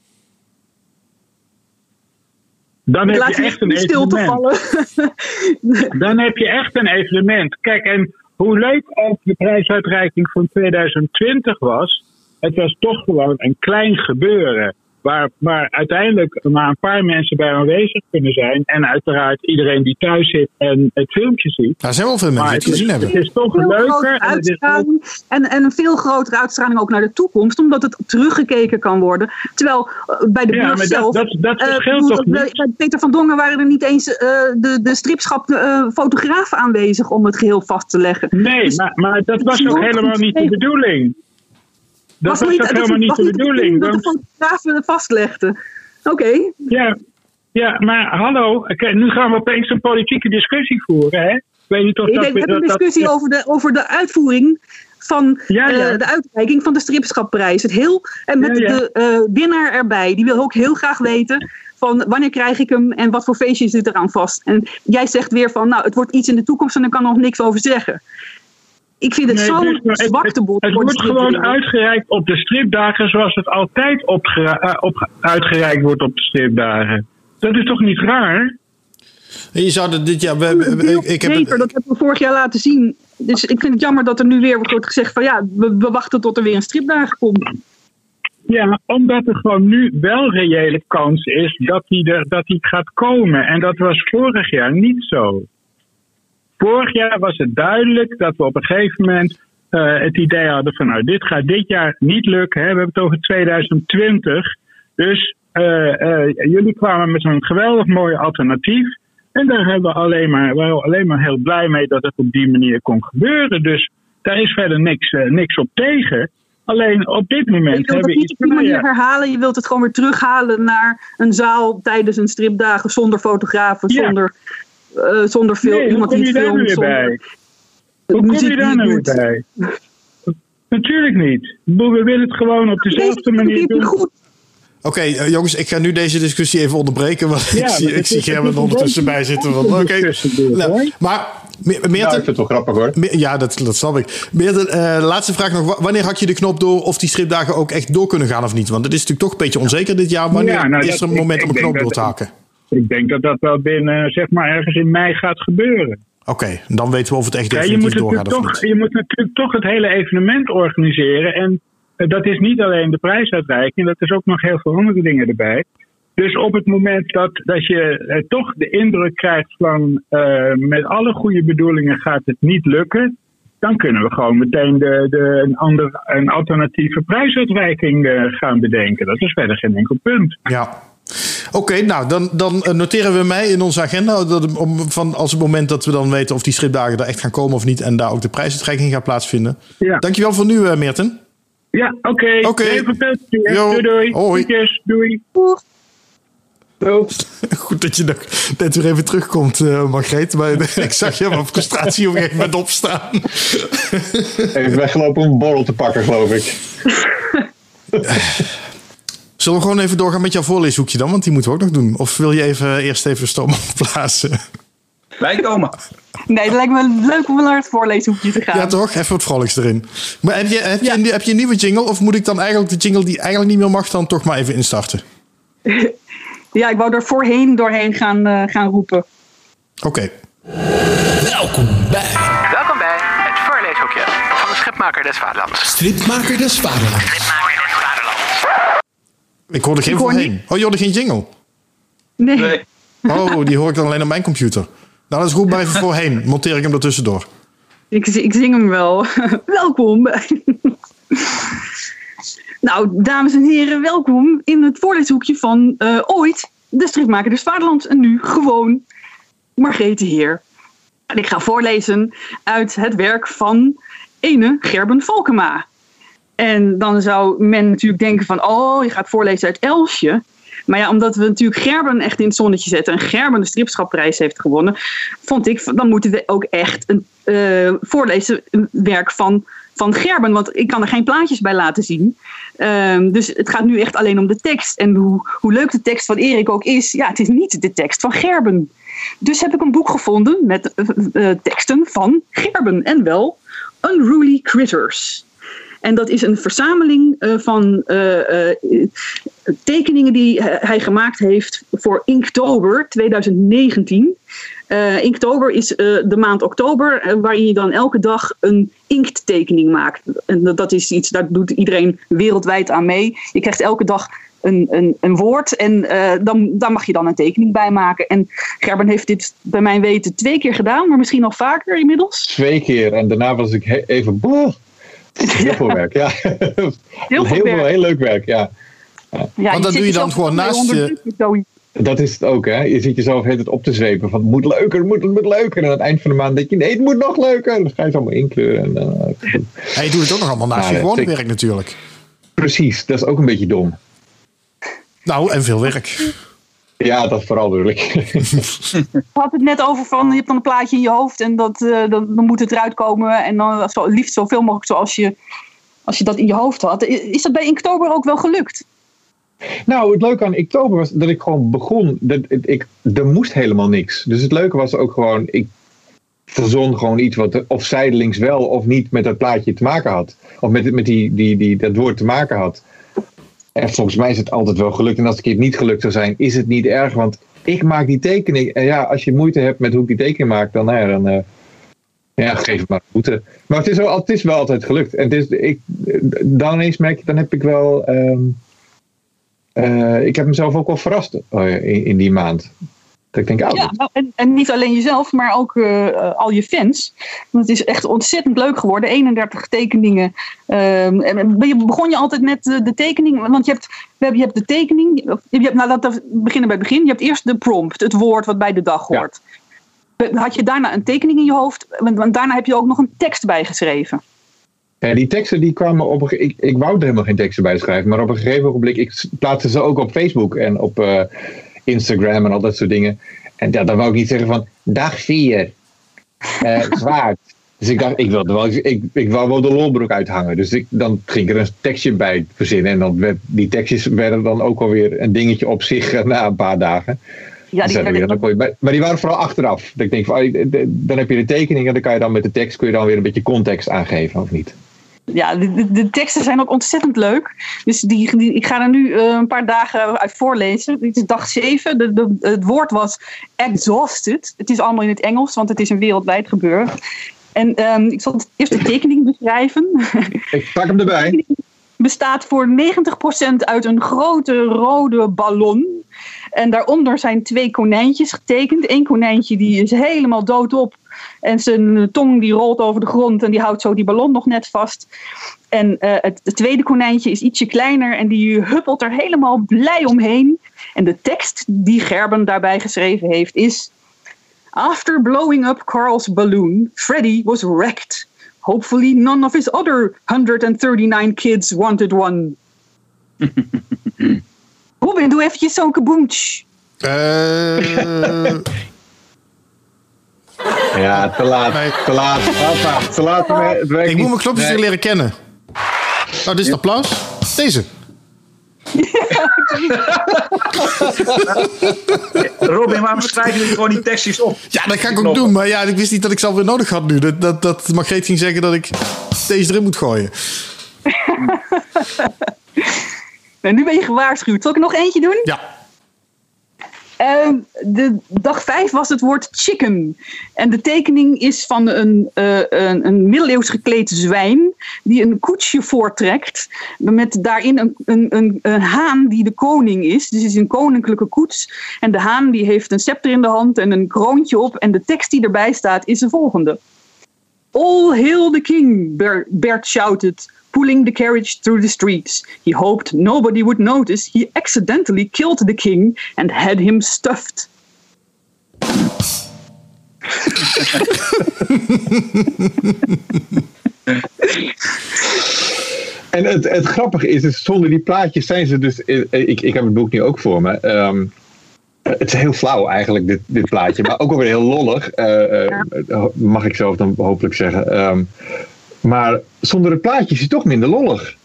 Dan heb je echt een niet stil te evenement. vallen. Dan heb je echt een evenement. Kijk, en hoe leuk ook de prijsuitreiking van 2020 was, het was toch gewoon een klein gebeuren. Waar, waar uiteindelijk maar een paar mensen bij aanwezig kunnen zijn. En uiteraard iedereen die thuis zit en het filmpje ziet. Daar zijn wel veel mensen die het gezien hebben. het is toch veel leuker. En, het is ook- en, en een veel grotere uitstraling ook naar de toekomst, omdat het teruggekeken kan worden. Terwijl eh, bij de Ja, maar dat- zelf. dat- dat eh, verschilt toch niet? Bij Peter van Dongen waren er niet eens eh, de, de stripschap eh, fotografen aanwezig om het geheel vast te leggen. Nee, Dus maar, maar dat was ook helemaal niet de bedoeling. Dat was, niet- ook helemaal niet de bedoeling. dat fotografen het vastlegden. Oké. Ja, ja, maar hallo, nu gaan we opeens een politieke discussie voeren, hè? Weet niet of Ik dat... denk, we hebben dat- een dat- discussie over, de, over de uitvoering van Ja, ja. eh, de uitreiking van de stripschapprijs. Het heel, en met Ja, de eh, winnaar erbij. Die wil ook heel graag weten van wanneer krijg ik hem en wat voor feestje zit eraan vast. En jij zegt weer van, nou, het wordt iets in de toekomst en ik kan nog niks over zeggen. Ik vind het Nee, zo'n dus, het- wordt gewoon uitgereikt op de stripdagen zoals het altijd opgera- eh, op, uitgereikt wordt op de stripdagen. Dat is toch niet raar? Je zou er dit jaar... we- we- we- ik, ik heb Zeker, dat hebben we vorig jaar laten zien. Dus ik vind het jammer dat er nu weer wordt gezegd van ja, we, we wachten tot er weer een stripdagen komt. Ja, omdat er gewoon nu wel reële kans is dat hij er, dat hij gaat komen. En dat was vorig jaar niet zo. Vorig jaar was het duidelijk dat we op een gegeven moment eh, het idee hadden van nou, dit gaat dit jaar niet lukken. Hè? We hebben het over 2020. Dus eh, eh, jullie kwamen met zo'n geweldig mooi alternatief. En daar hebben we alleen maar, waren we alleen maar heel blij mee dat het op die manier kon gebeuren. Dus daar is verder niks, niks op tegen. Alleen op dit Je moment wilt hebben het niet op die manier herhalen, je wilt het gewoon weer terughalen naar een zaal tijdens een stripdagen zonder fotografen, Ja. zonder, eh, zonder film, Nee, hoe iemand kom die je het daar nu filmt. weer Zonder bij? Hoe kom je daar nou weer bij? Natuurlijk niet. Ik We willen het gewoon op dezelfde Deze manier ik doen. Oké, eh, jongens, ik ga nu deze discussie even onderbreken. Want Ja, ik zie, ik zie Gerben ondertussen bij zitten. tussendoor, Nou, maar, Me- Nou, ik Meerten, vind het wel grappig hoor. Me- Ja, dat, dat snap ik. Meerten, eh, laatste vraag nog. Wa- Wanneer hak je de knop door of die stripdagen ook echt door kunnen gaan of niet? Want het is natuurlijk toch een beetje onzeker dit jaar. Wanneer Ja, nou, is dat- er een ik- moment ik om een knop door te haken? Ik denk dat dat wel binnen, zeg maar, ergens in mei gaat gebeuren. Oké, dan weten we of het echt Ja, je, definitief moet doorgaat of toch, niet. je moet natuurlijk toch het hele evenement organiseren. En eh, dat is niet alleen de prijsuitreiking, dat is ook nog heel veel andere dingen erbij. Dus op het moment dat, dat je eh, toch de indruk krijgt van eh, met alle goede bedoelingen gaat het niet lukken, dan kunnen we gewoon meteen de, de, een, ander, een alternatieve prijsuitreiking gaan bedenken. Dat is verder geen enkel punt. Ja. Oké, nou dan, dan eh, noteren we mij in onze agenda dat, om, van als het moment dat we dan weten of die stripdagen er echt gaan komen of niet en daar ook de prijsuitreiking gaat plaatsvinden. Ja. Dankjewel voor nu, eh, Meerten. Ja, oké. Oké. Jo, Doei doei. hoi. Doei. Goed dat je nog net weer even terugkomt, eh Margreet. Maar ik zag je van frustratie op een gegeven moment opstaan. Even weggelopen om een borrel te pakken, geloof ik. Zullen we gewoon even doorgaan met jouw voorleeshoekje dan? Want die moeten we ook nog doen. Of wil je even, eerst even stoom opblazen? Wij komen. Nee, het lijkt me leuk om naar het voorleeshoekje te gaan. Ja, toch? Even wat vrolijks erin. Maar heb je, heb, je, een- heb je een nieuwe jingle? Of moet ik dan eigenlijk de jingle die eigenlijk niet meer mag, dan toch maar even instarten? Ja, ik wou er voorheen doorheen gaan, eh, gaan roepen. Oké. Welkom bij Welkom bij het voorleeshoekje van de Schipmaker des Vaderlands. Stripmaker des Vaderlands. Schipmaker des Vaderlands. Ik hoorde geen Ik hoor voorheen. Oh, je hoorde geen jingle? Nee. Nee. Oh, die hoor ik dan alleen op mijn computer. Nou, dat is goed, maar even voorheen. Monteer ik hem er tussendoor. Ik, ik zing hem wel. welkom. bij- nou, dames en heren, welkom in het voorleeshoekje van eh, ooit de stripmaker des Vaderlands. En nu gewoon Margrethe Heer. En ik ga voorlezen uit het werk van ene Gerben Valkema. En dan zou men natuurlijk denken van, oh, je gaat voorlezen uit Elsje. Maar ja, omdat we natuurlijk Gerben echt in het zonnetje zetten en Gerben de stripschapprijs heeft gewonnen, vond ik, dan moeten we ook echt een eh, voorlezen werk van, van Gerben. Want ik kan er geen plaatjes bij laten zien. Ehm, dus het gaat nu echt alleen om de tekst. En hoe, hoe leuk de tekst van Erik ook is, ja, het is niet de tekst van Gerben. Dus heb ik een boek gevonden met eh, eh, teksten van Gerben. En wel Unruly Critters. En dat is een verzameling eh, van eh, eh, tekeningen die hij- gemaakt heeft voor Inktober 2019. Eh, Inktober is de maand oktober, waarin je dan elke dag een inkttekening maakt. En dat- is iets, daar doet iedereen wereldwijd aan mee. Je krijgt elke dag een, een, een woord en dan, daar mag je dan een tekening bij maken. En Gerben heeft dit bij mijn weten twee keer gedaan, maar misschien nog vaker inmiddels. Twee keer en daarna was ik even. Boah. Heel veel werk, ja. Heel heel, veel werk. heel leuk werk, ja. Ja, Want dat zit doe je dan gewoon naast je-. Dat is het ook, hè. Je ziet jezelf het het op te zwepen van het moet leuker, het moet, het moet leuker. En aan het eind van de maand denk je, nee, het moet nog leuker. En dan ga je het allemaal inkleuren. En, eh, je doet het ook nog allemaal naast Ja, je gewone werk natuurlijk. precies, dat is ook een beetje dom. Nou, en veel werk. Ja, dat vooral bedoel ik. We hadden het net over van je hebt dan een plaatje in je hoofd en dat, eh, dan, dan moet het eruit komen. En dan zo, liefst zoveel mogelijk zoals je, als je dat in je hoofd had. Is dat bij Inktober ook wel gelukt? Nou, het leuke aan oktober was dat ik gewoon begon. Dat, ik, ik, er moest helemaal niks. Dus het leuke was ook gewoon, ik verzon gewoon iets wat of zijdelings wel of niet met dat plaatje te maken had. Of met, met die, die, die, dat woord te maken had. En volgens mij is het altijd wel gelukt. En als het een keer niet gelukt zou zijn, is het niet erg. Want ik maak die tekening. En ja, als je moeite hebt met hoe ik die tekening maak, dan, nou ja, dan eh, ja, geef het maar boete. Maar het is, wel, het is wel altijd gelukt. En ik, dan ineens merk je, dan heb ik wel. ehm, eh, ik heb mezelf ook wel verrast eh, in die maand. Ik denk, oh, Ja, nou, en, en niet alleen jezelf, maar ook eh, eh, al je fans. Want het is echt ontzettend leuk geworden. 31 tekeningen. Ehm, en ben je- begon je altijd met eh, de tekening? Want je hebt, we hebben, je hebt de tekening. Je hebt, nou, laten we beginnen bij het begin. Je hebt eerst de prompt, het woord wat bij de dag hoort. Had je daarna een tekening in je hoofd? Want, want daarna heb je ook nog een tekst bijgeschreven. Ja, die teksten die kwamen op een ik, ik wou er helemaal geen teksten bij schrijven, maar op een gegeven ogenblik, ik plaatste ze ook op Facebook en op Instagram en al dat soort dingen. En ja, dan wou ik niet zeggen van dag 4, eh zwaard. Dus ik dacht, ik wilde wel, ik, ik wou wel de lolbroek uithangen. Dus ik, dan ging ik er een tekstje bij verzinnen. En dan werd, die tekstjes werden dan ook alweer een dingetje op zich eh, na een paar dagen. Ja, Dus die dan weer- dan kon je maar die waren vooral achteraf. Dat ik denk, van, oh, dan heb je de tekening en dan kan je dan met de tekst kun je dan weer een beetje context aangeven, of niet? Ja, de, de, teksten zijn ook ontzettend leuk. Dus die, die, ik ga er nu eh, een paar dagen uit voorlezen. Dit is dag 7. De, de, het woord was exhausted. Het is allemaal in het Engels, want het is een wereldwijd gebeuren. En ehm, ik zal eerst de tekening beschrijven. Ik pak hem erbij. bestaat voor 90% uit een grote rode ballon. En daaronder zijn twee konijntjes getekend. Eén konijntje die is helemaal doodop. En zijn tong die rolt over de grond en die houdt zo die ballon nog net vast. En eh, het, het tweede konijntje is ietsje kleiner en die huppelt er helemaal blij omheen. En de tekst die Gerben daarbij geschreven heeft is... After blowing up Carl's balloon, Freddy was wrecked. Hopefully none of his other 139 kids wanted one. Robin, doe eventjes zo'n kaboomtsch. Eh, Ja, te laat. Te laat. Hoppa, te laat. Het werkt ik moet mijn knopjes weer leren kennen. Nou, dit is het applaus. Deze. Robin, waarom schrijf je niet gewoon die tekstjes op? Ja, dat ga ik ook doen. Maar ja, ik wist niet dat ik ze alweer nodig had nu. Dat, dat, dat Margreet ging zeggen dat ik deze erin moet gooien. Nou, nu ben je gewaarschuwd. Zal ik er nog eentje doen? Ja. Ehm, de dag 5 was het woord chicken. En de tekening is van een, eh, een, een middeleeuws gekleed zwijn die een koetsje voortrekt. Met daarin een, een, een, een haan die de koning is. Dus het is een koninklijke koets. En de haan die heeft een scepter in de hand en een kroontje op. En de tekst die erbij staat is de volgende. All hail the king, Ber- Bert shouted, pulling the carriage through the streets. He hoped nobody would notice he accidentally killed the king and had him stuffed. En het, het grappige is, dus zonder die plaatjes zijn ze dus. Ik, ik heb het boek nu ook voor me. Ehm, het is heel flauw eigenlijk, dit, dit plaatje. Maar ook alweer heel lollig. eh, eh, mag ik zelf dan hopelijk zeggen. Ehm, maar zonder het plaatje is het toch minder lollig.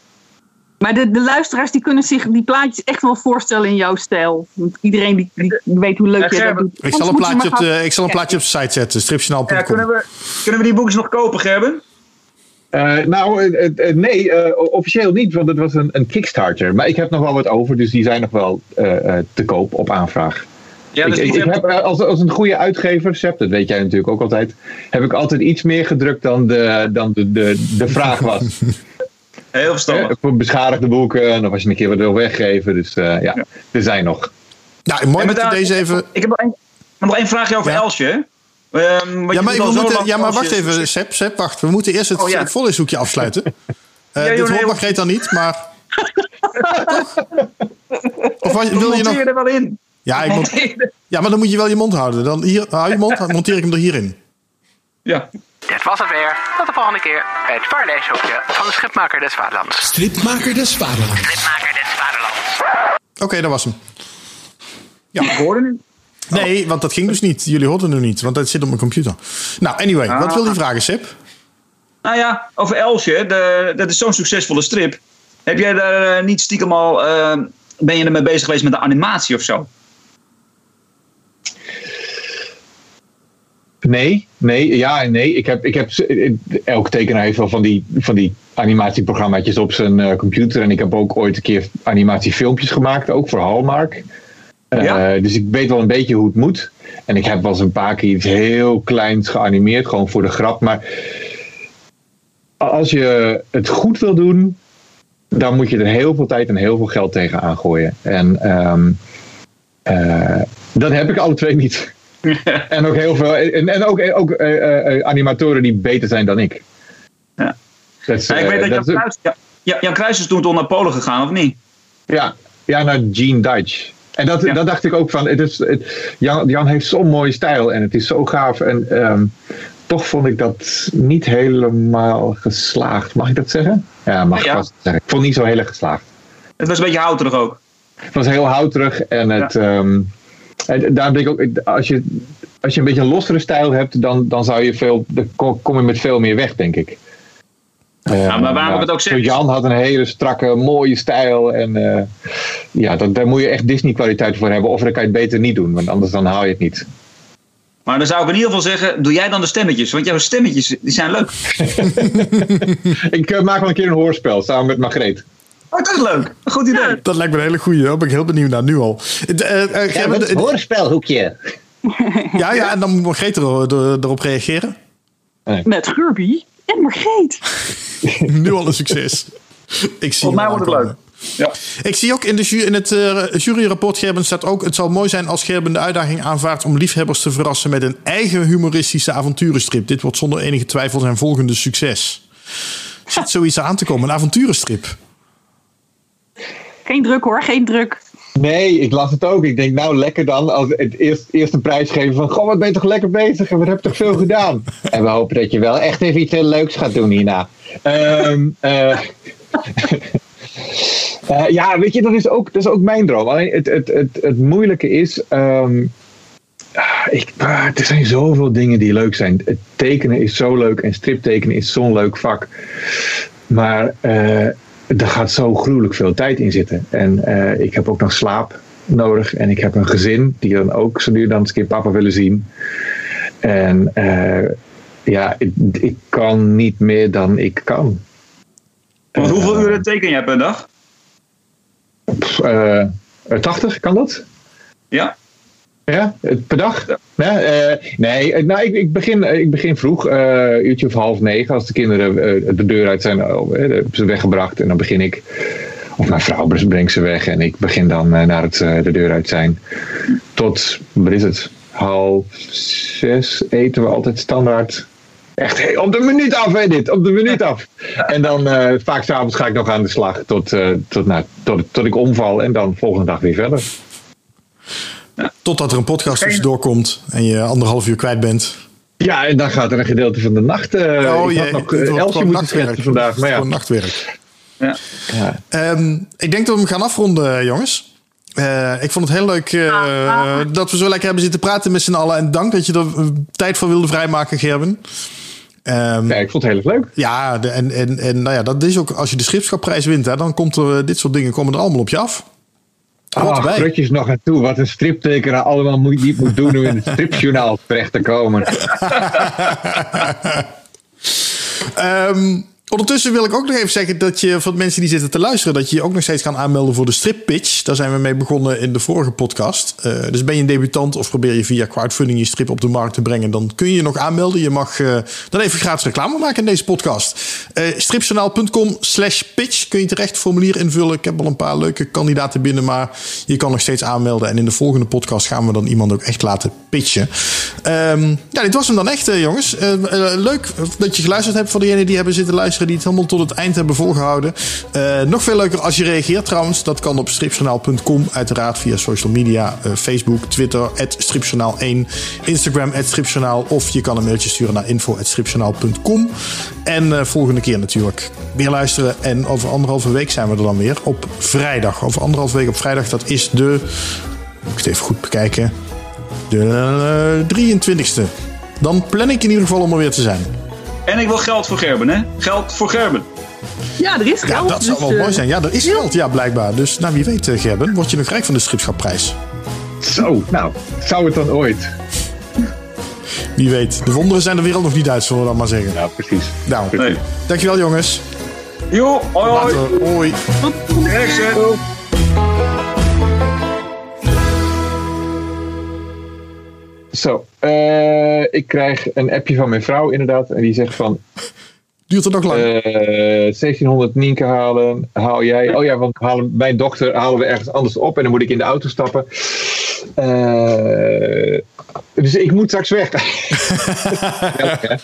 Maar de, de luisteraars die kunnen zich die plaatjes echt wel voorstellen in jouw stijl. Want iedereen die, die weet hoe leuk Ja, je dat doet. Ik zal een plaatje op de, gaan- ik zal een plaatje op de site zetten. Stripjournaal.com. Ja, kunnen, we, kunnen we die boekjes nog kopen, Gerben? Eh, nou, eh, eh, nee, eh, officieel niet, want het was een, een Kickstarter. Maar ik heb nog wel wat over, dus die zijn nog wel eh, eh, te koop op aanvraag. Ja, ik, dus ik, die ik heb, eh, als, als een goede uitgever, Sepp, dat weet jij natuurlijk ook altijd, heb ik altijd iets meer gedrukt dan de, dan de, de, de vraag was. Heel verstandig. Eh, voor beschadigde boeken, of als je een keer wat wil weggeven. Dus eh, ja, er zijn nog. Nou, mooi met deze even... Ik heb nog één, nog één vraagje over Elsje. Ehm, want Ja, je maar, we moeten, ja, maar Elsje. wacht even, Sep, Sep, wacht. We moeten eerst het, Oh, ja. het voorleeshoekje afsluiten. Eh joh, dit hoort. Margreet dan niet, maar... of wil je nog... er wel in. Ja, ik ja, maar dan moet je wel je mond houden. Dan hier, hou je mond, dan monteer ik hem er hierin. Ja. Dit was het weer. Tot de volgende keer bij het Vaarleeshoekje van de Schipmaker des Vaderlands. Stripmaker des Vaderlands. Schipmaker des Vaderlands. Oké, dat was hem. Ja. Ik hoorde nu. Nee, want dat ging dus niet. Jullie hoorden het niet, want dat zit op mijn computer. Nou, anyway, wat Ah. wil je vragen, Sip? Nou ja, over Elsje, de, dat is zo'n succesvolle strip. Heb jij daar eh, niet stiekem al, eh, ben je ermee bezig geweest met de animatie of zo? Nee, nee, ja en nee. Ik heb, ik heb, elke tekenaar heeft wel van die, van die animatieprogramma's op zijn eh, computer. En ik heb ook ooit een keer animatiefilmpjes gemaakt, ook voor Hallmark. Eh, Ja. Dus ik weet wel een beetje hoe het moet. En ik heb wel eens een paar keer iets heel kleins geanimeerd, gewoon voor de grap. Maar als je het goed wil doen, dan moet je er heel veel tijd en heel veel geld tegen aangooien. En ehm, eh, dat heb ik alle twee niet. en ook heel veel. En, en ook, ook eh, eh, animatoren die beter zijn dan ik. Ja. Dat is, Ja, ik weet eh, dat, dat Jan, is- Kruis, ja, ja, Jan Kruis is toen toch naar Polen gegaan, of niet? Ja, ja naar Gene Dutch. En dat, dat dacht ik ook van. Het is, het, Jan, Jan heeft zo'n mooie stijl en het is zo gaaf. En ehm, toch vond ik dat niet helemaal geslaagd. Mag ik dat zeggen? Ja, mag ik Ja. vast zeggen. Ik vond het niet zo heel erg geslaagd. Het was een beetje houterig ook. Het was heel houterig en het. ehm, en daar ben ik ook, als, je, als je een beetje een lossere stijl hebt, dan, dan zou je veel, dan kom je met veel meer weg, denk ik. Ja, maar waarom ik het ook zeg- Jan had een hele strakke, mooie stijl. En eh, ja, dat, daar moet je echt Disney-kwaliteit voor hebben. Of dan kan je het beter niet doen, want anders dan haal je het niet. Maar dan zou ik in ieder geval zeggen, doe jij dan de stemmetjes? Want jouw stemmetjes, die zijn leuk. ik eh, maak wel een keer een hoorspel samen met Margreet. Oh, dat is leuk. Goed idee. Dat lijkt me een hele goeie. Daar ben ik heel benieuwd naar nu al. Eh, Gerben, met het hoorspelhoekje. ja, ja, en dan moet Margreet er, er- erop reageren. Met Gurby en Margreet. nu al een succes. Ik zie Volgens mij wordt het aankomen. Ja. Ik zie ook in, de ju in het eh, juryrapport, Gerben, staat ook... Het zal mooi zijn als Gerben de uitdaging aanvaardt... om liefhebbers te verrassen met een eigen humoristische avonturenstrip. Dit wordt zonder enige twijfel zijn volgende succes. Zit zoiets aan te komen, een avonturenstrip. Geen druk hoor, geen druk. Nee, ik las het ook. Ik denk, nou lekker dan. Als het eerst, eerst een prijs geven van, goh, wat ben je toch lekker bezig en wat heb je toch veel gedaan. En we hopen dat je wel echt even iets heel leuks gaat doen hierna. Ehm, eh, eh, ja, weet je, dat is ook, dat is ook mijn droom. Alleen het, het, het, het moeilijke is, ehm, ik, ah, er zijn zoveel dingen die leuk zijn. Het tekenen is zo leuk en striptekenen is zo'n leuk vak. Maar eh, er gaat zo gruwelijk veel tijd in zitten. En eh, ik heb ook nog slaap nodig. En ik heb een gezin die dan ook zo nu dan eens een keer papa willen zien. En eh, ja, ik, ik kan niet meer dan ik kan. Want hoeveel uren teken jij per dag? Pff, eh, 80, kan dat? Ja. Ja, eh, per dag? Ja, eh, nee, eh, nou, ik, ik, begin, ik begin vroeg, eh uurtje of half negen, als de kinderen de deur uit zijn, uh, ze weggebracht. En dan begin ik, of mijn vrouw brengt ze weg en ik begin dan naar het de deur uit zijn. Tot, wat is het, half zes eten we altijd standaard. Echt hey, op de minuut af, hè, dit, op de minuut af. En dan vaak s'avonds ga ik nog aan de slag tot, tot, nou, tot, tot ik omval en dan volgende dag weer verder. Totdat er een podcast tussendoor komt en je anderhalf uur kwijt bent. Ja, en dan gaat er een gedeelte van de nacht. eh Oh, ik je- had nog het uh, wordt Elsje moeten vandaag. Maar ja. Gewoon nachtwerk. Ja. Ja. Ehm, ik denk dat we hem gaan afronden, jongens. Eh, ik vond het heel leuk eh, dat we zo lekker hebben zitten praten met z'n allen. En dank dat je er eh, tijd voor wilde vrijmaken, Gerben. Ehm, ja, ik vond het heel erg leuk. Ja, de, en, en, en nou ja, dat is ook als je de schipschapprijs wint, hè, dan komt er eh, dit soort dingen komen er allemaal op je af. Erbij. groetjes nog aan toe. Wat een striptekenaar allemaal moet, niet moet doen om in het stripjournaal terecht te komen. Ehm, ondertussen wil ik ook nog even zeggen dat je voor de mensen die zitten te luisteren, dat je je ook nog steeds kan aanmelden voor de strip pitch. Daar zijn we mee begonnen in de vorige podcast. Eh, dus ben je een debutant of probeer je via crowdfunding je strip op de markt te brengen, dan kun je je nog aanmelden. Je mag eh, dan even gratis reclame maken in deze podcast. Eh stripjournaal.com slash pitch kun je terecht formulier invullen. Ik heb al een paar leuke kandidaten binnen, maar je kan nog steeds aanmelden. En in de volgende podcast gaan we dan iemand ook echt laten pitchen. Ehm, ja, dit was hem dan echt, jongens. Leuk dat je geluisterd hebt voor degenen die hebben zitten luisteren, die het helemaal tot het eind hebben volgehouden. Eh, nog veel leuker als je reageert trouwens. Dat kan op stripjournaal.com, uiteraard via social media, eh, Facebook, Twitter, stripjournaal1, Instagram, stripjournaal. Of je kan een mailtje sturen naar info.stripjournaal.com. En eh, volgende keer natuurlijk weer luisteren. En over anderhalve week zijn we er dan weer op vrijdag. Over anderhalve week op vrijdag, dat is de Moet ik het even goed bekijken. De eh, 23ste. Dan plan ik in ieder geval om er weer te zijn. En ik wil geld voor Gerben, hè? Geld voor Gerben. Ja, er is geld. Ja, dat zou dus, wel eh, mooi zijn. Ja, er is geld, ja, blijkbaar. Dus nou, wie weet, eh, Gerben, word je nog rijk van de schipschapprijs. Zo, nou, zou het dan ooit? Wie weet. De wonderen zijn de wereld nog niet uit, zullen we dan maar zeggen. Ja, precies. Nou, Nee. dankjewel jongens. Jo, hoi hoi. Later. Hoi. Succes. Zo, eh, ik krijg een appje van mijn vrouw inderdaad. En die zegt van, Duurt het nog lang? eh 1600 Nienke halen, haal jij. Oh ja, want halen, mijn dochter halen we ergens anders op en dan moet ik in de auto stappen. Eh, dus ik moet straks weg. Ja.